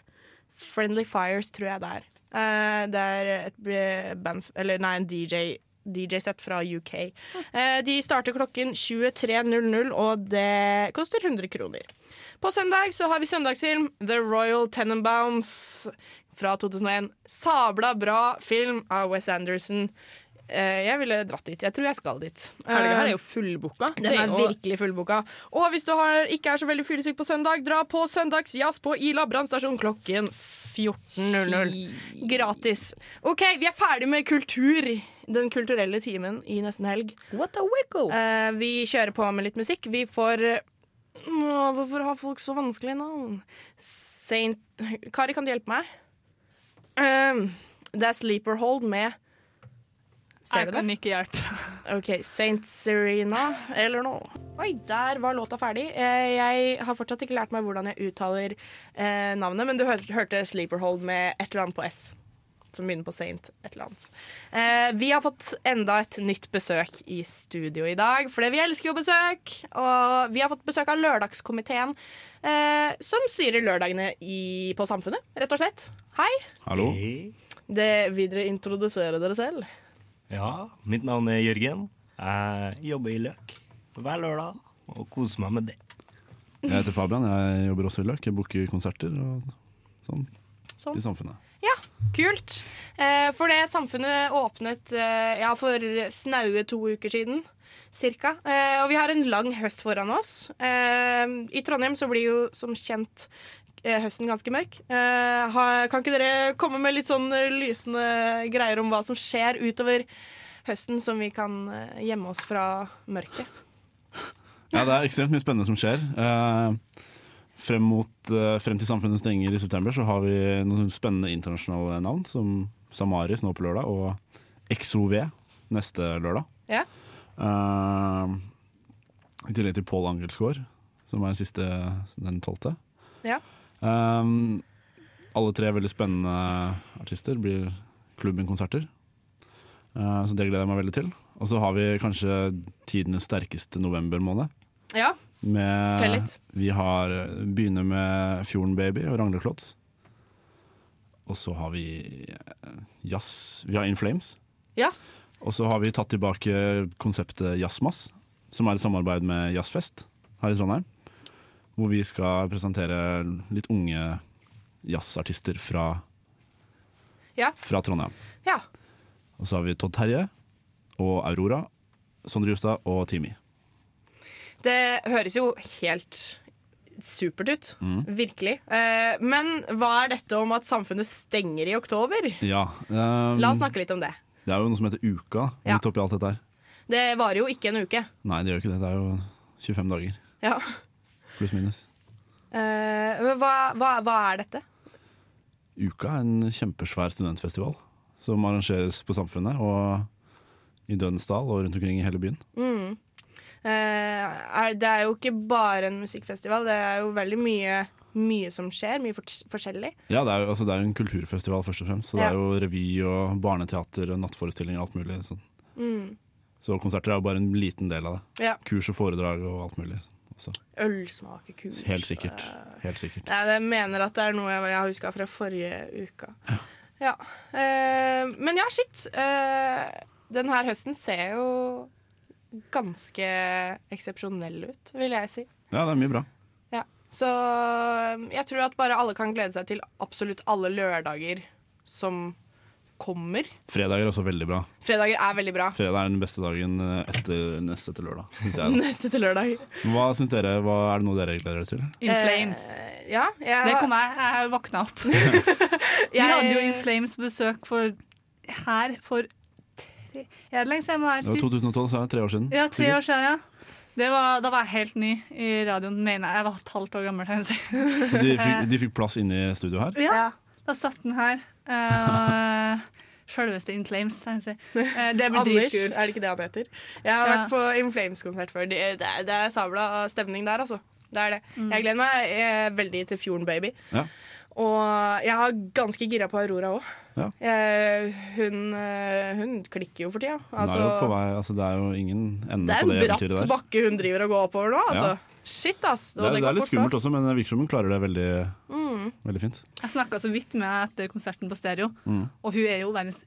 Friendly Fires, tror jeg det er. Uh, det er et band Eller nei, en DJ. DJ-sett fra UK. Eh, de starter klokken 23.00, og det koster 100 kroner. På søndag så har vi søndagsfilm The Royal Tenenbaums fra 2001. Sabla bra film av Wes Anderson. Eh, jeg ville dratt dit. Jeg tror jeg skal dit. Helga her er Eh, jo fullbooka. den er virkelig fullboka. Og hvis du har, ikke er så veldig fyllesyk på søndag, dra på søndagsjazz på Ila brannstasjon klokken 14.00. Gratis. OK, vi er ferdig med kultur. Den kulturelle timen i nesten helg. What a wiggle! Eh, vi kjører på med litt musikk. Vi får Åh, Hvorfor har folk så vanskelige navn? Saint Kari, kan du hjelpe meg? Det er Sleeperhold med Ser Jeg du det? kan ikke hjelpe. OK, Saint Serena eller noe. Oi, der var låta ferdig. Eh, Jeg har fortsatt ikke lært meg hvordan jeg uttaler eh, navnet, men du hørte Sleeperhold med et eller annet på S. Som begynner på Saint et eller annet. Eh, vi har fått enda et nytt besøk i studio i dag, fordi vi elsker jo besøk. Og vi har fått besøk av Lørdagskomiteen, eh, som styrer lørdagene i, på Samfunnet, rett og slett. Hei. Hallo. Det, vil dere introdusere dere selv? Ja, mitt navn er Jørgen. Jeg jobber i Løk hver lørdag og koser meg med det. Jeg heter Fabian, jeg jobber også i Løk. Jeg booker konserter og sånn Sånn. i samfunnet. Ja, Kult. Eh, for det samfunnet åpnet eh, ja, for snaue to uker siden. Cirka. Eh, og vi har en lang høst foran oss. Eh, I Trondheim så blir jo som kjent høsten ganske mørk. Eh, kan ikke dere komme med litt sånn eh, lysende greier om hva som skjer utover høsten, som vi kan eh, gjemme oss fra mørket? Ja, det er ekstremt mye spennende som skjer. Eh, frem, mot, frem til samfunnet stenger i september, så har vi noen spennende internasjonale navn, som Samaris nå på lørdag, og XOV neste lørdag. Ja. Eh, I tillegg til Pål Angelsgaard, som er den siste den tolvte. Ja. Eh, alle tre veldig spennende artister blir klubben-konserter. Eh, så det gleder jeg meg veldig til. Og så har vi kanskje tidenes sterkeste novembermåned. Ja. Med, Fortell litt. Vi har begynner med Fjorden Baby og Ragnhild Og så har vi eh, jazz. Vi har In Flames. Ja. Og så har vi tatt tilbake konseptet Jazzmass, som er et samarbeid med Jazzfest her i Trondheim. Hvor vi skal presentere litt unge jazzartister fra, Ja. fra Trondheim. Ja. Og så har vi Todd Terje og Aurora, Sondre Justad og Timi. Det høres jo helt supert ut. Mm. Virkelig. Eh, men hva er dette om at samfunnet stenger i oktober? Ja, um, La oss snakke litt om det. Det er jo noe som heter Uka, Ja. midt oppi alt dette her. Det varer jo ikke en uke. Nei, det gjør ikke det. Det er jo 25 dager, Ja. Pluss minus. Eh, hva, hva, hva er dette? Uka er en kjempesvær studentfestival som arrangeres på Samfunnet og i Dønsdal og rundt omkring i hele byen. Mm. Eh, er, det er jo ikke bare en musikkfestival, det er jo veldig mye, mye som skjer. Mye forskjellig. Ja, det er jo altså, det er en kulturfestival først og fremst. Så det er jo revy og barneteater og nattforestilling og alt mulig. Sånn. Mm. Så konserter er jo bare en liten del av det. Ja. Kurs og foredrag og alt mulig. Også. Ølsmakekurs. Helt sikkert. Helt sikkert. Jeg jeg mener at det er noe jeg, jeg har huska fra forrige uke. Ja. Eh, men ja, shit. Eh, den her høsten ser jo ganske eksepsjonell ut, vil jeg si. Ja, det er mye bra. Ja. Så eh, jeg tror at bare alle kan glede seg til absolutt alle lørdager som kommer. Fredager er også veldig bra. Fredager er veldig bra. Fredag er den beste dagen eh, etter, neste etter lørdag, syns jeg. Da. Neste til lørdag. Hva syns dere, hva Er det noe dere gleder dere til? In Flames. Eh, ja, jeg Det kom jeg. Jeg våkna opp. Vi hadde jo In Flames besøk for her for tre Er det lenge siden jeg var her Det var 2012, så er det tre år siden. Ja, tre år siden, ja. Det var, da var jeg helt ny i radioen, mener jeg. Jeg var et halvt år gammel. De fikk, de fikk plass inne i studio her. Ja, da satt den her. Uh, Sjølveste In Flames, kan jeg si. Eh, det blir Anders, dritkult. er det ikke det han heter? Jeg har Ja. vært på In Flames-konsert før. Det, det, er, det er sabla stemning der, altså. Det er det. Mm. Jeg gleder meg jeg veldig til Fjorden Baby. Ja. Og jeg har ganske gira på Aurora òg. Ja. Hun, eh, hun klikker jo for tida. Hun er jo på vei, altså Det er jo ingen ende det er der. det en bratt bakke hun driver og går oppover nå. Altså. Ja. Shit, ass. Det det går er litt da. skummelt også, men det virker som hun klarer det veldig, Mm. veldig fint. Jeg snakka så vidt med henne etter konserten på Stereo, Mm. og hun er jo verdens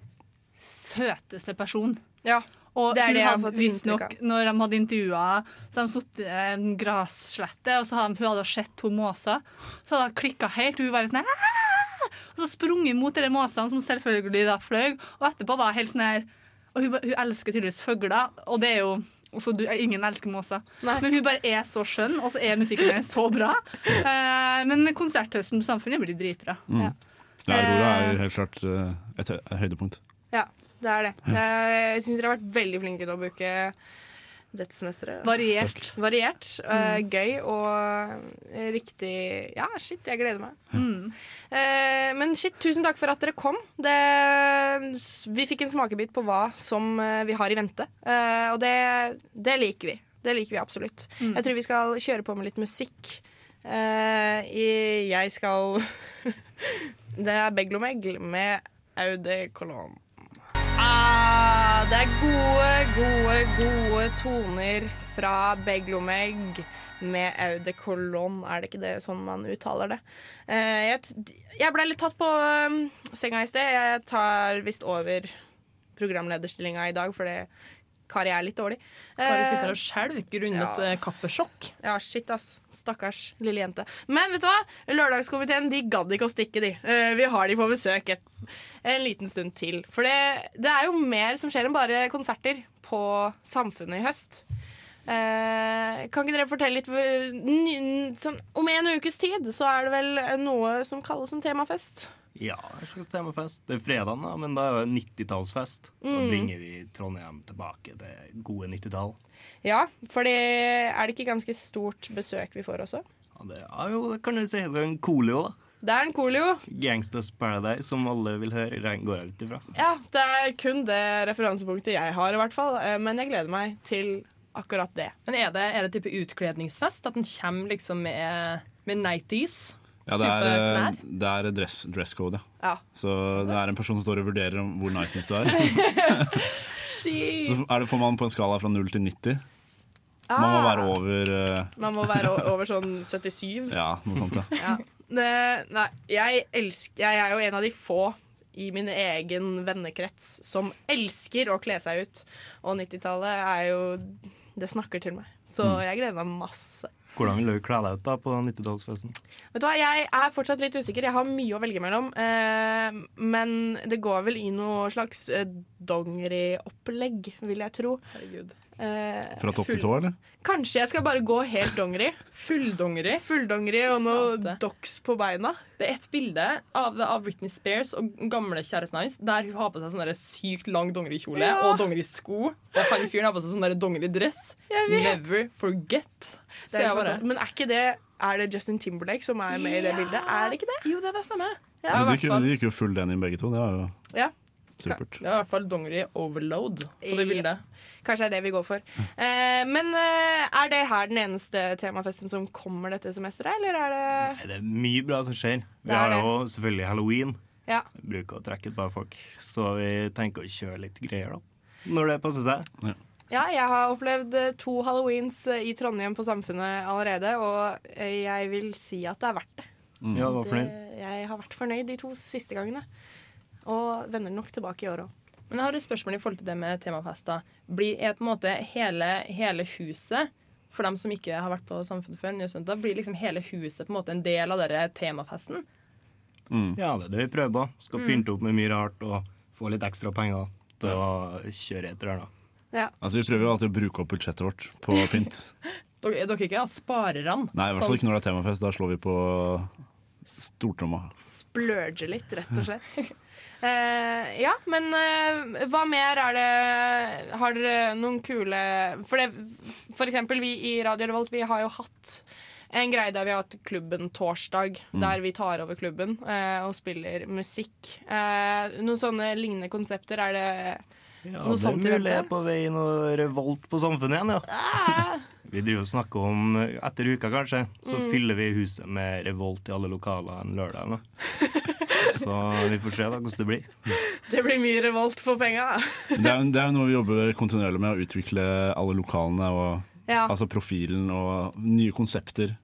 søteste person. Ja, Og det er det jeg har fått inntrykk av. når de hadde intervjua, så hadde de sittet i en grasslette, og så hadde de, hun hadde sett to måser. Så hadde hun klikka helt, og hun bare sånn Og så sprunget mot de måsene, som selvfølgelig da fløy, og etterpå var hun helt sånn her Og hun, hun elsker tydeligvis fugler, og det er jo også du, Ingen elsker Måsa Men hun bare er så skjønn, og så er musikken hennes så bra. Eh, men konserthøsten på Samfunnet blir dritbra. Mm. Ja. Aurora er jo helt klart eh, et høydepunkt. Ja, det er det. Jeg syns dere har vært veldig flinke til å bruke dette semesteret. Variert. Variert. eh, gøy og eh, riktig Ja, shit, jeg gleder meg. Mm. Eh, men shit, tusen takk for at dere kom. Det, vi fikk en smakebit på hva som eh, vi har i vente, eh, og det, det liker vi. Det liker vi absolutt. Mm. Jeg tror vi skal kjøre på med litt musikk. Eh, i, jeg skal Det er Beglomegl med Aude Colon. Det er gode, gode, gode toner fra Beglomeg med Aude Colon. Er det ikke det sånn man uttaler det? Eh, jeg ble litt tatt på um, senga i sted. Jeg tar visst over programlederstillinga i dag, for det Kari er litt dårlig. Kari Eh, sitter her og skjelver grunnet ja. eh, kaffesjokk. Ja, shit, ass. Stakkars lille jente. Men vet du hva? Lørdagskomiteen de gadd ikke å stikke, de. Eh, vi har de på besøk et, en liten stund til. For det, det er jo mer som skjer enn bare konserter på Samfunnet i høst. Eh, kan ikke dere fortelle litt sånn, Om en ukes tid så er det vel noe som kalles en temafest? Ja, en slags temafest. Det er fredagen, da, men da er det 90-tallsfest. Da Mm. bringer vi Trondheim tilbake til gode 90-tall. Ja, for det er det ikke ganske stort besøk vi får også? Ja, det, er jo, det kan du si. Det er en Coolio, da. Det er en Coolio. Gangsters Paradise, som alle vil høre, går jeg ut ifra. Ja, det er kun det referansepunktet jeg har, i hvert fall. Eh, Men jeg gleder meg til akkurat det. Men er det, er det type utkledningsfest? At den kommer liksom med, med nighties? Ja, det er, eh, klær? det er dress, dress code, ja. Så det er en person som står og vurderer hvor nightings du er. Så er det, får man på en skala fra 0 til 90. Man må Ah. være over uh... Man må være over sånn 77. Ja, noe sånt. Ja. Ja. Det, nei, jeg elsker Jeg er jo en av de få i min egen vennekrets som elsker å kle seg ut. Og 90-tallet er jo Det snakker til meg. Så Mm. jeg gleder meg masse. Hvordan vil du kle deg ut da på 90-tallsfesten? Vet du hva, Jeg er fortsatt litt usikker. Jeg har mye å velge mellom. Eh, men det går vel i noe slags eh, dongeriopplegg, vil jeg tro. Herregud. Eh, Fra topp til tå, eller? Kanskje jeg skal bare gå helt dongeri. Fulldongeri. Fulldongeri og noe docks på beina. Det er et bilde av, av Britney Spears og gamle kjæresten hans der hun har på seg sånn sykt lang dongerikjole Ja. og dongerisko. Og han fyren har på seg sånn dongeridress. Never forget. Det er jeg bare. Men er ikke det Er det Justin Timberlake som er med i det bildet? Er det ikke det? Jo, det, er det samme. Ja, de gikk jo full denim begge to. Det var jo Ja. Supert. Det er i hvert fall dongeri overload på det bildet. Kanskje det er det vi går for. Eh, men eh, er det her den eneste temafesten som kommer dette semesteret, eller er det Nei, det er mye bra som skjer. Vi har jo selvfølgelig halloween. Ja. Vi bruker å trekke et par folk, så vi tenker å kjøre litt greier, da. Når det passer seg. Ja, jeg har opplevd eh, to halloweens eh, i Trondheim på Samfunnet allerede, og jeg vil si at det er verdt det. Mm. Ja, du var fornøyd? Det- Jeg har vært fornøyd de to siste gangene. Og vender nok tilbake i år òg. Men jeg har et spørsmål i forhold til det med temafester. Blir, er på en måte hele, hele huset for dem som ikke har vært på Samfunnet før, da blir liksom hele huset på en måte en del av denne temafesten? Ja, det er det vi prøver på. Skal Mm. pynte opp med mye rart og få litt ekstra penger til å kjøre etter her, da. Ja. Altså, vi prøver jo alltid å bruke opp budsjettet vårt på pynt. Dere, dere ikke ja, sparerne? Nei, i hvert fall ikke når det er temafest. Da slår vi på stortromma. Splurge litt, rett og slett. Eh, ja, men eh, hva mer er det Har dere noen kule For, det, for eksempel, vi i Radio Revolt vi har jo hatt en greie der vi har hatt klubben torsdag, Mm. der vi tar over klubben eh, og spiller musikk. Eh, noen sånne lignende konsepter, er det Ja, noe det Ja, det er mulig på vei noe revolt på samfunnet igjen, ja. Ah! Vi driver og snakker om etter uka, kanskje, så Mm. fyller vi huset med revolt i alle lokaler en lørdag. eller. Så vi får se da hvordan det blir. Det blir mye revolt for penga. Det er, det er noe vi jobber kontinuerlig med, å utvikle alle lokalene og Ja. altså profilen og nye konsepter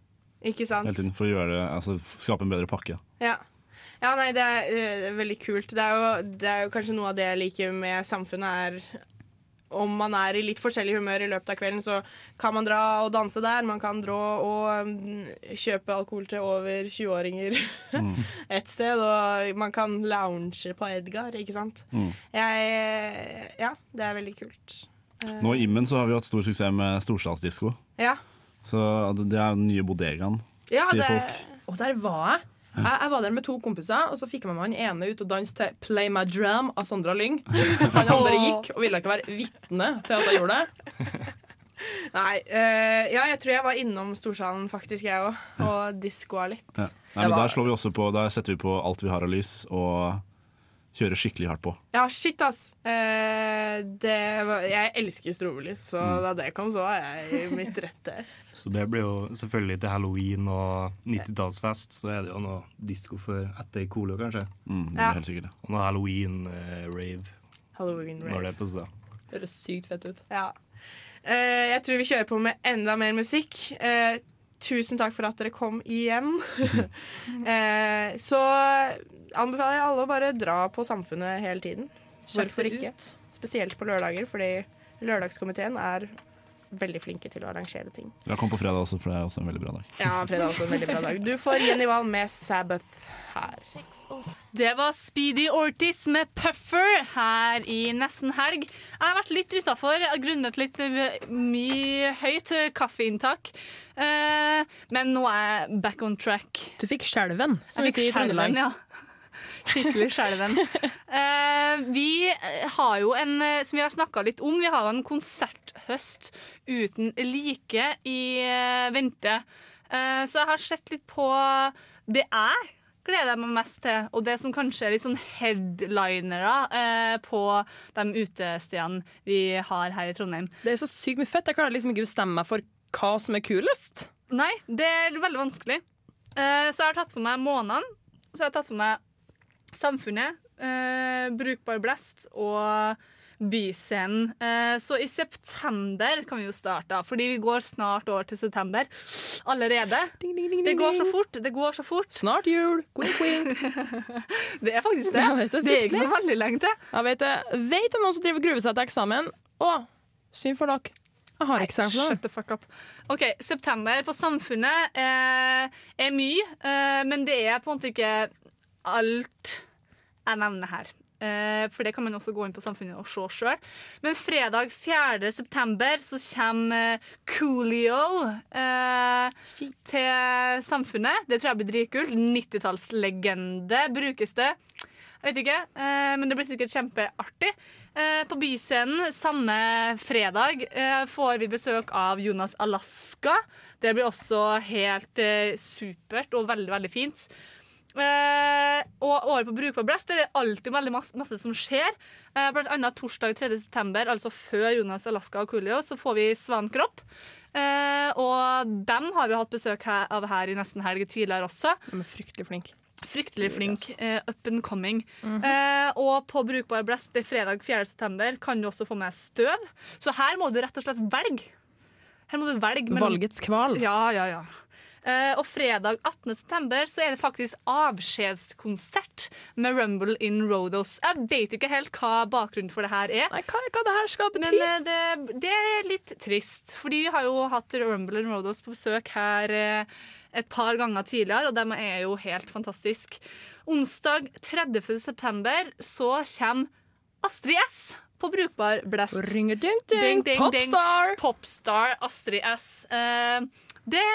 Ikke sant? hele tiden for å gjøre det, altså skape en bedre pakke. Ja. ja, nei, det er eh, veldig kult. Det er, jo, det er jo kanskje noe av det jeg liker med samfunnet, er om man er i litt forskjellig humør i løpet av kvelden, så kan man dra og danse der. Man kan dra og mm, kjøpe alkohol til over 20-åringer et sted. Og man kan lounge på Edgar, ikke sant. Mm. Jeg Ja, det er veldig kult. Eh, Nå i Immen så har vi hatt stor suksess med storstadsdisko. Ja. Så det er den nye bodegaen, Ja, sier det... folk. Og der var jeg. Jeg. Jeg var der med to kompiser, og så fikk jeg med meg han ene ut og danse til 'Play My Drum' av Sandra Lyng. Han andre gikk og ville ikke være vitne til at jeg gjorde det. Nei, Øh, ja, jeg tror jeg var innom Storsalen faktisk, jeg òg, og diskoa litt. Ja. Nei, men der, slår vi også på, der setter vi på alt vi har av lys, og kjører skikkelig hardt på. Ja, shit, ass. Eh, det var, jeg elsker strobelys, så Mm. da det kom, så var jeg i mitt rette ess. Så det blir jo selvfølgelig til halloween og 90-tallsfest, så er det jo noe disko for etter Colo, kanskje. Mm, det er Ja. helt sikkert Og noe halloween-rave Halloween rave. når det er på. Det høres sykt fett ut. Ja. Eh, jeg tror vi kjører på med enda mer musikk. Eh, tusen takk for at dere kom igjen. eh, så anbefaler jeg alle å bare dra på Samfunnet hele tiden. Hvorfor ikke? ut. Spesielt på lørdager, fordi Lørdagskomiteen er veldig flinke til å arrangere ting. Ja, kom på fredag også, for det er også en veldig bra dag. Ja, fredag er også en veldig bra dag. Du får Jenny Wahl med Sabbath her. Det var Speedy Ortiz med Puffer her i nesten helg. Jeg har vært litt utafor, grunnet litt eh, mye høyt kaffeinntak. Eh, men nå er jeg back on track. Du fikk skjelven, som vi sier i Trøndelag. ja. Skikkelig skjelven. Uh, vi har jo en, eh, som vi har snakka litt om, vi har jo en konserthøst uten like i uh, vente. Uh, så jeg har sett litt på det jeg gleder jeg meg mest til, og det som kanskje er litt sånn headlinere eh, på de utestedene vi har her i Trondheim. Det er så sykt mye fett. Jeg klarer liksom ikke bestemme meg for hva som er kulest. Nei, det er veldig vanskelig. Eh, så jeg har tatt for meg månedene. Så jeg har tatt for meg Samfunnet, eh, Brukbar blest og Byscenen. Eh, så i september kan vi jo starte, da, fordi vi går snart over til september allerede. det går så fort. Det går så fort. Snart jul. Quink, quink. det er faktisk det. Det, det er ikke noe veldig lenge til. Jeg vet, det. vet om noen som driver gruer seg til eksamen. Å, synd for dere. Jeg har for Shut the fuck up. OK, september på Samfunnet eh, er mye, eh, men det er på en måte ikke alt jeg nevner her. Eh, for det kan man også gå inn på Samfunnet og se sjøl. Men fredag 4. september så kommer eh, Coolio eh, til Samfunnet. Det tror jeg blir dritkult. 90-tallslegende brukes det. Jeg vet ikke, eh, men det blir sikkert kjempeartig. Eh, på Byscenen samme fredag eh, får vi besøk av Jonas Alaska. Det blir også helt supert og veldig, veldig fint. Eh, og året på Brukbar Blest det er alltid veldig masse, masse som skjer. Eh, blant annet torsdag 3. september, altså før Jonas Alaska og Coolio, så får vi Svankropp. Eh, og dem har vi hatt besøk her, av her i nesten helg tidligere også. De er fryktelig flinke. Fryktelig flink. Uh, up and coming. eh, og på Brukbar Blest det er fredag 4. september kan du også få med støv. Så her må du rett og slett velge. Her må du velge mellom- Valgets kval. Ja, ja, ja. Eh, og fredag 18. september så er det faktisk avskjedskonsert med Rumble in Rodos. Jeg vet ikke helt hva bakgrunnen for det her er. Nei, hva, hva det her skal bety? Men eh, det, det er litt trist, fordi vi har jo hatt Rumble in Rodos på besøk her eh, et par ganger tidligere, og de er jo helt fantastiske. Onsdag 30. september så kommer Astrid S på Brukbar Blest. Ringe-ding-ding. Popstar. Popstar Astrid S. Eh, det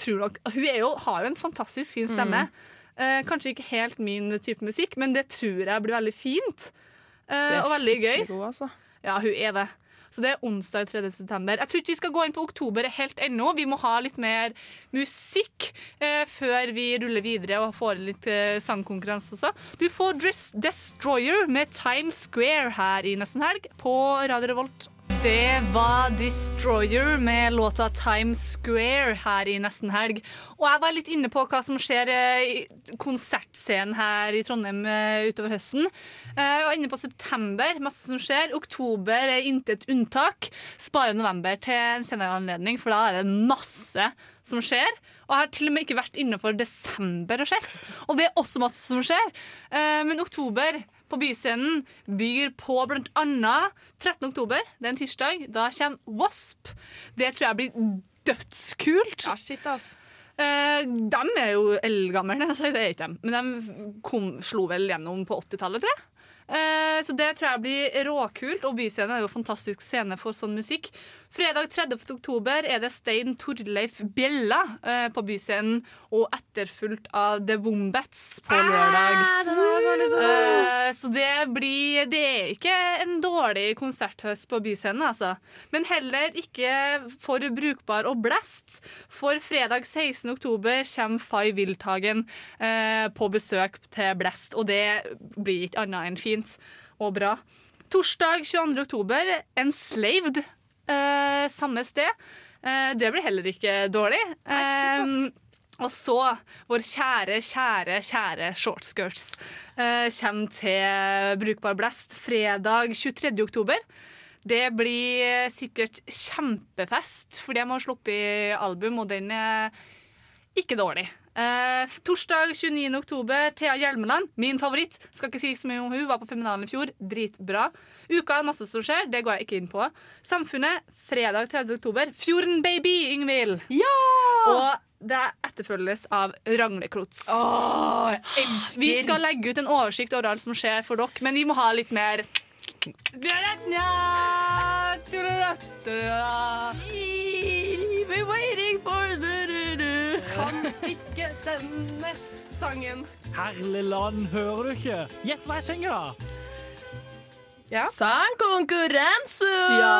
tror nok Hun jo, har jo en fantastisk fin stemme. Eh, kanskje ikke helt min type musikk, men det tror jeg blir veldig fint. Eh, og veldig gøy. god, altså. Ja, hun er det. Så det er onsdag 3. september. Jeg tror ikke vi skal gå inn på oktober helt ennå. Vi må ha litt mer musikk eh, før vi ruller videre og får litt eh, sangkonkurranse også. Du får Dress Destroyer med Times Square her i nesten helg på Radio Revolt. Det var Destroyer med låta Times Square her i nesten helg. Og jeg var litt inne på hva som skjer eh, i konsertscenen her i Trondheim eh, utover høsten. Eh, Jeg var inne på september, masse som skjer. Oktober er intet unntak. Spare november til en senere anledning, for da er det masse som skjer. Og jeg har til og med ikke vært innenfor desember og sett. Og det er også masse som skjer. Men oktober på Byscenen byr på annet 13. oktober, det er en tirsdag. Da kommer Wasp. Det tror jeg blir dødskult. Ja, shit, ass. Eh, de er jo eldgamle, det er ikke dem. Men de kom, slo vel gjennom på 80-tallet, tror jeg. Eh, så det tror jeg blir råkult, og Byscenen er jo en fantastisk scene for sånn musikk. Fredag 30. oktober er det Stein Torleif Bjella eh, på Byscenen, og etterfulgt av The Wombats på lørdag. Eh, så det blir Det er ikke en dårlig konserthøst på Byscenen, altså. Men heller ikke for brukbar og blest. For fredag 16. oktober kommer Fay Wildhagen eh, på besøk til Blest, og det blir ikke annet enn fint og bra. Torsdag 22. oktober, Enslaved, eh, samme sted. Eh, det blir heller ikke dårlig. Eh, og så vår kjære, kjære, kjære shortskirts eh, kommer til Brukbar Blest fredag 23. oktober. Det blir sikkert kjempefest, for de har sluppet album, og den er ikke dårlig. Eh, torsdag 29. oktober, Thea Hjelmeland, min favoritt. Skal ikke si så mye om hun, var på Feminalen i fjor. Dritbra. Uka er masse som skjer, det går jeg ikke inn på. Samfunnet, fredag 30. oktober. Fjorden baby, Yngvild! Og det etterfølges av Rangleklots. Åh, jeg elsker Vi skal legge ut en oversikt over alt som skjer for dere, men vi må ha litt mer We're waiting for du-du-du. Kan ikke denne sangen. Herlig land, hører du ikke? Gjett hva jeg synger, da. Ja. Sangkonkurranse! Ja.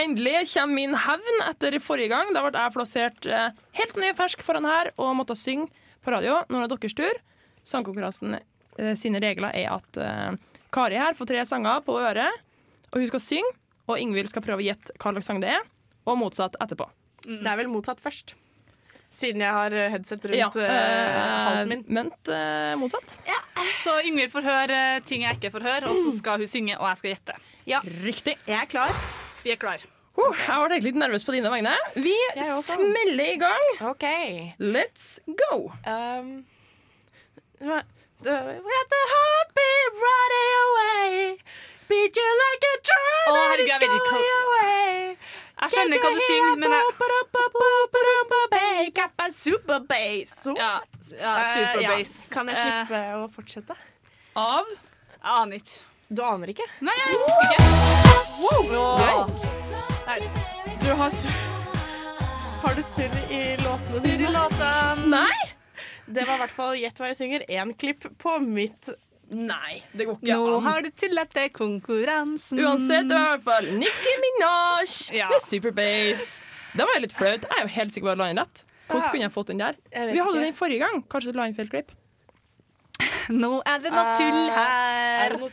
Endelig kommer min hevn etter forrige gang. Da ble jeg plassert eh, helt ny fersk foran her og måtte synge på radio. Nå er det deres tur. Sangkonkurransen eh, sine regler er at eh, Kari her får tre sanger på øret, og hun skal synge. Og Ingvild skal prøve å gjette hva slags sang det er, og motsatt etterpå. Det er vel motsatt først. Siden jeg har eh, headset rundt Ja, eh, eh, halsen min. Ment motsatt. Så Ingvild får høre ting jeg ikke får høre, og så skal hun synge, og jeg skal gjette. Ja. Riktig. Jeg er klar. Vi er klar. Oh, jeg ble litt nervøs på dine vegne. Vi smeller i gang. OK. Let's go. Um, let the heart beat running away. Beat you like a drum oh, and it's going away. Jeg skjønner hva du synger, men jeg jeg Ja, ja Eh. Kan jeg slippe å fortsette? Av Jeg aner ikke. Du aner ikke? Nei, jeg husker ikke. Wow. Nei. Du har surr Har du surr i låtene Surr i låtene. Nei! Det var i hvert fall Gjett hva jeg synger. Én klipp på mitt Nei, det går ikke Nå an. har du tullet til konkurransen. Uansett, det var i hvert fall Nicki Minaj Ja. med Superbase. Det var jo litt flaut. Jeg er jo helt sikker på at jeg la inn rett. Hvordan kunne jeg fått den der? Vi hadde ikke. den forrige gang. Kanskje du la inn feil klipp? Nå er det noe tull Er her. det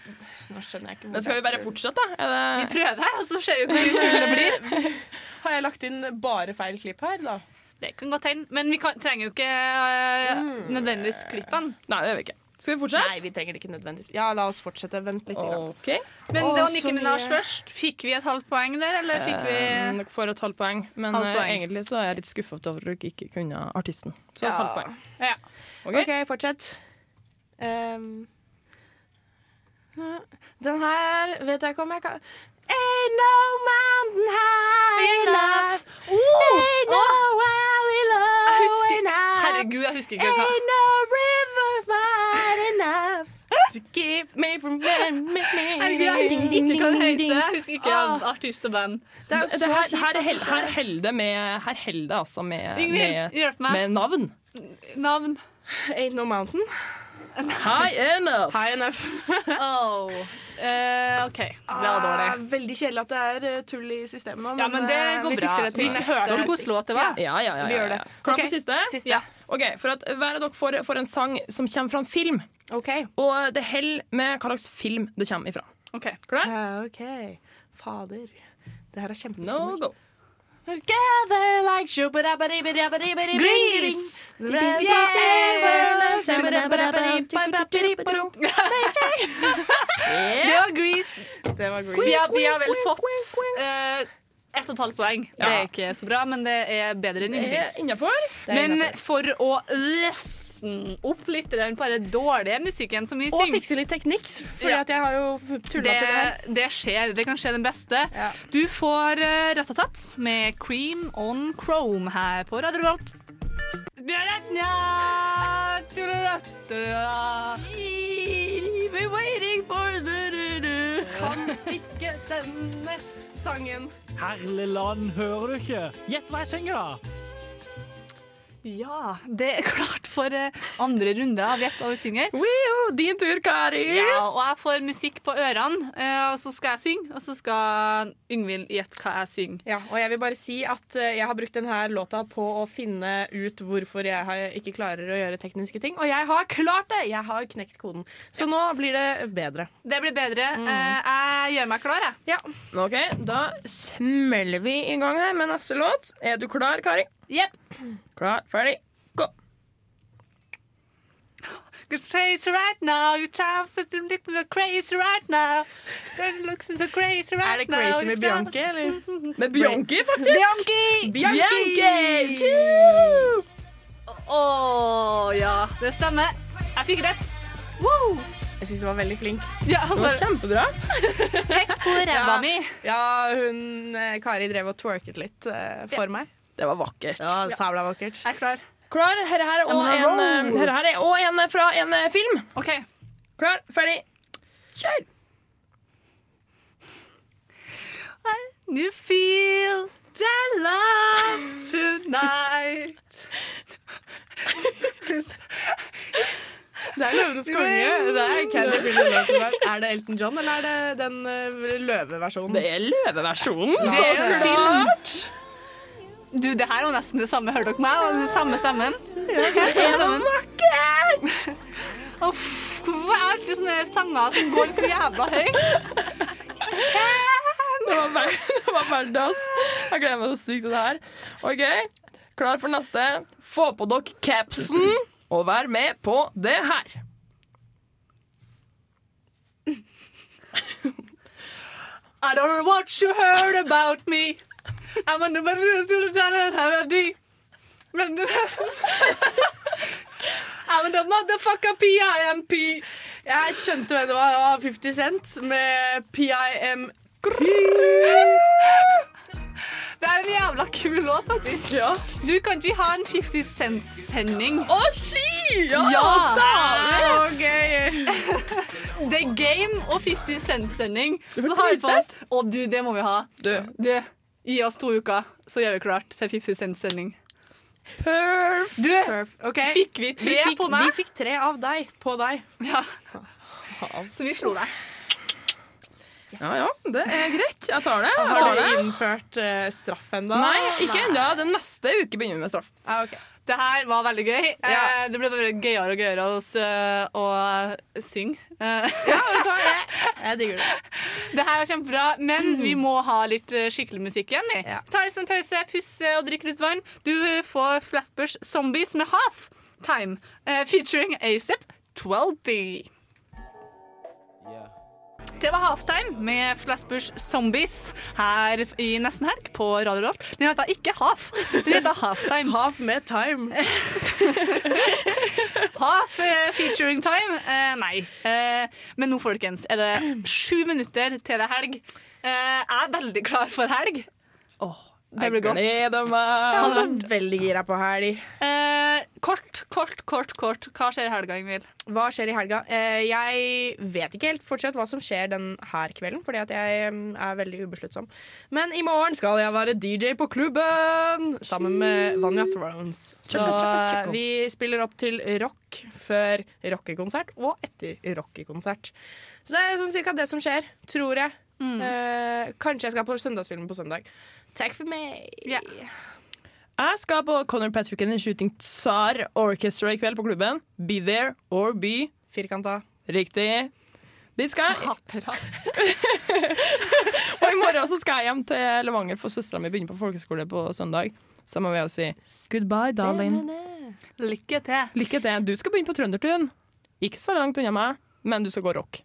Nå skjønner jeg ikke hvor Men skal vi bare fortsette, da? Er Vi prøver, og så ser vi hvor tull det blir. Har jeg lagt inn bare feil klipp her, da? Det kan godt hende. Men vi kan, trenger jo ikke uh, nødvendigvis klippene. Nei, det gjør vi ikke. Skal vi fortsette? Nei, vi trenger det ikke nødvendigvis. Ja, la oss fortsette. Vent litt. Okay. OK. Men Åh, det var Nikki Minaj først. Fikk vi et halvt poeng der, eller fikk vi Dere får et halvt poeng, men Halvt eh, poeng. egentlig så er jeg litt skuffa over at dere ikke kunne artisten. Så Ja. et halvt poeng. Ja. Ok? OK, fortsett. Um, den her vet jeg ikke om jeg kan Ain't no mountain high enough. Ain't no valley low enough. Herregud, jeg husker ikke hva Ain't no river to keep me from Herregud, jeg husker ikke hva det heter. Jeg husker ikke Ah. artist og band. Det er jo Det så her, her, held, det- her holder det med Her holder altså med, med, med navn. Navn. Ain't no mountain. High enough. High enough. Oh. Eh, OK, det var dårlig. Ah, veldig kjedelig at det er eh, tull i systemet nå. Ja, men det eh, går vi bra. fikser det til Vi hørte hvilken låt det var? Ja, ja, ja. Vi ja, ja. det. Klar okay. for siste? Siste. Ok, For at hver av dere får, får en sang som kommer fra en film. Okay. Og det holder med hva slags film det kommer ifra. Okay. Klar? Ja, OK. Fader. Det her er No kjempeskummelt. go. Together like shoo-ba-da-ba-dee-ba-dee-ba-dee-ba-dee-ba-dee. Det var Grease. Det var Vi Grease. har, vi har vel fått eh, ett og et halvt poeng. Det er ikke så bra, men det er bedre enn ingenting. Men for å løsne opp litt den bare dårlige musikken som vi Og synger fikse litt teknikk, for Ja. jeg har jo tulla det, til det her. det skjer. Det kan skje den beste. Ja. Du får uh, Ratatat med Cream on Chrome her på Radio Revolt. We're waiting for. Kan ikke denne sangen. Herlig land, hører du ikke? Gjett hva jeg synger, da. Ja, det er klart for eh, andre runde av Gjett hva vi synger. Din tur, Kari. Ja, og jeg får musikk på ørene, eh, og så skal jeg synge, og så skal Yngvild gjette hva jeg synger. Ja, og jeg vil bare si at eh, jeg har brukt denne låta på å finne ut hvorfor jeg ikke klarer å gjøre tekniske ting. Og jeg har klart det! Jeg har knekt koden. Så nå blir det bedre. Det blir bedre. Mm. jeg gjør meg klar, jeg. Ja. Ok, Da smeller vi i gang her med neste låt. Er du klar, Kari? Jepp. Klar, ferdig, gå. Crazy right now, you look so crazy right now. It looks so crazy right Er det crazy now, med Bianchi, eller? Med Bianchi, faktisk. Bianchi! Bianchi! Å ja, det stemmer. Jeg fikk rett. Woo! Jeg syns du var veldig flink. Ja, Det var kjempebra. Pekk på ræva mi. Ja, hun eh, Kari drev og twerket litt uh, for meg. Det var vakkert. Ja, Sabla vakkert. Jeg er klar. Klar? Her her, on a òg en, roll. eh, her er også en fra en eh, film. OK. Klar, ferdig, kjør! You feel the love tonight. Det er Løvenes konge. Det er Candy Billy Love. Er det Elton John, eller er det den eh, løveversjonen? Det er løveversjonen. Det Så er klart. Du, det her er jo nesten det samme. Hørte dere meg? Og Den samme stemmen. Det er så vakkert! Uff, hvorfor er det alltid sånne sanger som går så jævla høyt? Det var det var verdt det, ass. Jeg gleder meg så sykt til det her. OK, klar for neste. Få på dere capsen og vær med på det her. I don't know what you heard about me. I'm on the I'm the motherfucker PIMP. Jeg skjønte hvem det var. Det var 50 Cent med PIMP. Det er en jævla kul låt, faktisk. Du, kan ikke vi ha en 50 Cent-sending? Å, ski! Ja, Ja. Stavlig! Okay. Er game og 50 Cent-sending. Å, du, det må vi ha. Du, Du, gi oss to uker, så gjør vi klart til 50 Cent-sending. perf. Du, okay. fikk vi tre Vi fikk, på meg? vi fikk tre av deg på deg. Ja. Så vi slo deg. Ja, ja, det er greit. Jeg tar det. Jeg Har du det. innført uh, straff ennå? Nei, ikke ennå. Den neste uke begynner vi med straff. Ah, ok. Det her var veldig gøy. Ja. Eh, det ble bare gøyere og gøyere å, s- å synge. Eh, Ja, vet du hva? Jeg, jeg digger det. det her var kjempebra, men vi må ha litt eh, skikkelig musikk igjen. Vi. Ja. Ta litt sånn pause, pusse og drikke litt vann. Du får Flatbush Zombies med Half Time, eh, featuring ASAP 12B. Det var Halftime med Flatbush Zombies her i Nesten Helg på Radio Rolt. Den heter ikke Half, den heter Halftime. Half med time. Half eh, featuring time? Eh, nei. Eh, men nå, folkens, er det sju minutter til det er helg. Eh, jeg er veldig klar for helg. Det blir godt. Gleder meg. Jeg er også veldig gira på helg. Eh, kort, kort, kort, kort. Hva skjer i helga, Ingvild? Hva skjer i helga? Eh, jeg vet ikke helt fortsatt hva som skjer denne kvelden, fordi at jeg mm, er veldig ubesluttsom. Men i morgen skal jeg være DJ på klubben sammen med Vanja Thrones. Så eh, vi spiller opp til rock før rockekonsert og etter rockekonsert. Så det er sånn cirka det som skjer, tror jeg. Eh, kanskje jeg skal på søndagsfilmen på søndag. Takk for meg. Jeg skal på Conor Patrick and the Shooting Tsar Orchestra i kveld på klubben. Be there or be Firkanta. Riktig. Dit skal jeg. og i morgen så skal jeg hjem til Levanger, for søstera mi begynner på folkeskole på søndag. Så må vi jo si goodbye, darling. Lykke til. Lykke til. Du skal begynne på Trøndertun. Ikke så veldig langt unna meg, men du skal gå rock.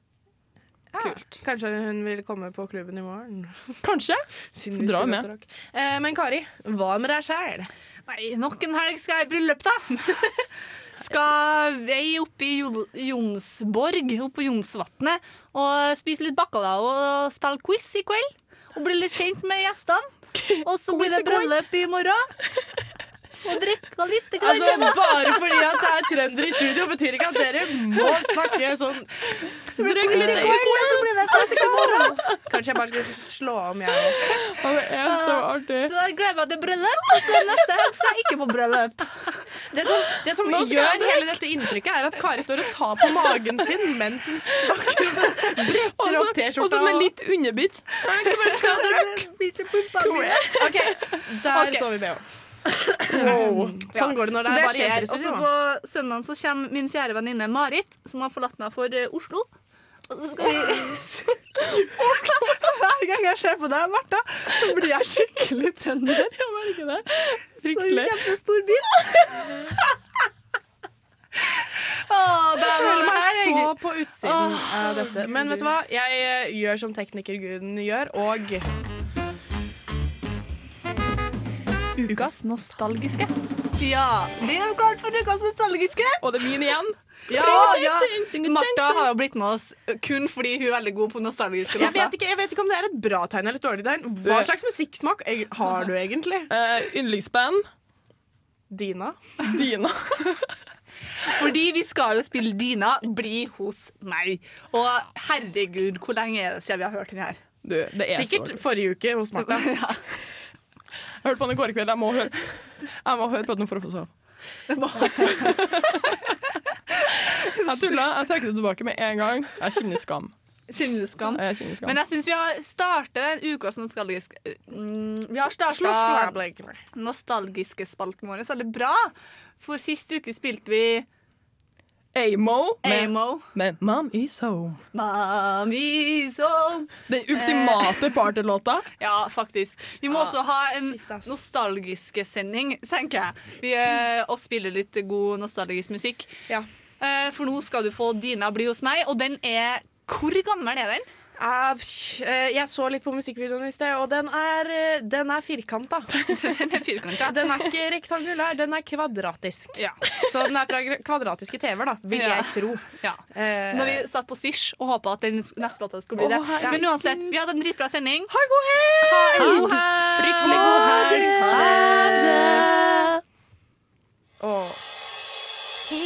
Kult. Kanskje hun vil komme på klubben i morgen. Kanskje. Siden Så vi med. Eh, men Kari, hva med deg sjæl? Nei, nok en helg skal jeg i bryllup, da. Skal vei opp i Jonsborg, opp på Jonsvatnet, og spise litt bacalao og spille quiz i kveld. Og bli litt kjent med gjestene. Og så blir det bryllup i morgen. Og drikke litt. Altså, Bare fordi at det er trøndere i studio, betyr ikke at dere må snakke sånn Drikk litt morgen. Kanskje jeg bare skal slå om, jeg òg. Det er så artig. Så jeg gleder meg til bryllup, og så neste helg skal jeg ikke på bryllup. Det som, det som gjør hele dette inntrykket, er at Kari står og tar på magen sin mens hun snakker. Bretter opp Og T-skjorta. så med litt underbitt. Hvem skal dere? OK, der okay. så vi BH. Sånn går det når det Så er bare jenter i studio. på søndag så kommer min kjære venninne Marit, som har forlatt meg for eh, Oslo. Og så skal vi Hver gang jeg ser på deg, Martha, så blir jeg skikkelig trønder. Jeg merker det. Fryktelig. Så kjempestor bil. Åh, det Jeg er føler meg så på utsiden av dette. Men vet du hva? Jeg eh, gjør som teknikerguden gjør, og Ukas nostalgiske. Ja, det er klart for ukas nostalgiske. Og det er min igjen. Ja, ja. Martha har jo blitt med oss kun fordi hun er veldig god på nostalgiske Jeg vet, ikke, jeg vet ikke om det er et bra tegn eller et dårlig tegn. Hva slags musikksmak har du egentlig? Uh, Yndlingsband? Dina. Dina. Fordi vi skal jo spille Dina, bli hos meg. Og herregud, hvor lenge er det siden vi har hørt den her? Du, det er Sikkert så forrige uke hos Martha. ja. Jeg hørte på den i går kveld. Jeg må høre, jeg må høre på den for å få sove. jeg tulla. Jeg trekker det tilbake med en gang. Jeg kjenner skam. Kynneskam. Jeg kjenner skam. Men jeg syns vi har startet ukas nostalgiske mm, Vi har starta nostalgiske spalten vår veldig bra. For sist uke spilte vi Amo med, Amo. med Mom Is Home. Mom is home. Den ultimate partylåta. Ja, faktisk. Vi må Ah, også ha en nostalgiske sending, tenker jeg. Vi, eh, og spille litt god nostalgisk musikk. Ja. Eh, for nå skal du få Dina bli hos meg, og den er Hvor gammel er den? Eh, jeg så litt på musikkvideoen i sted, og den er, eh, den er firkanta. Den er firkanta. Den er ikke rektangulær, den er kvadratisk. Så den er fra kvadratiske TV-er, da, vil Ja. jeg tro. Ja. Eh, Når vi satt på Sish og håpa at den neste låta skulle bli det. Å. Men uansett, vi hadde en dritbra sending. Ha en god helg! Ha en god helg! Fryktelig god helg. Ha det! Åh. He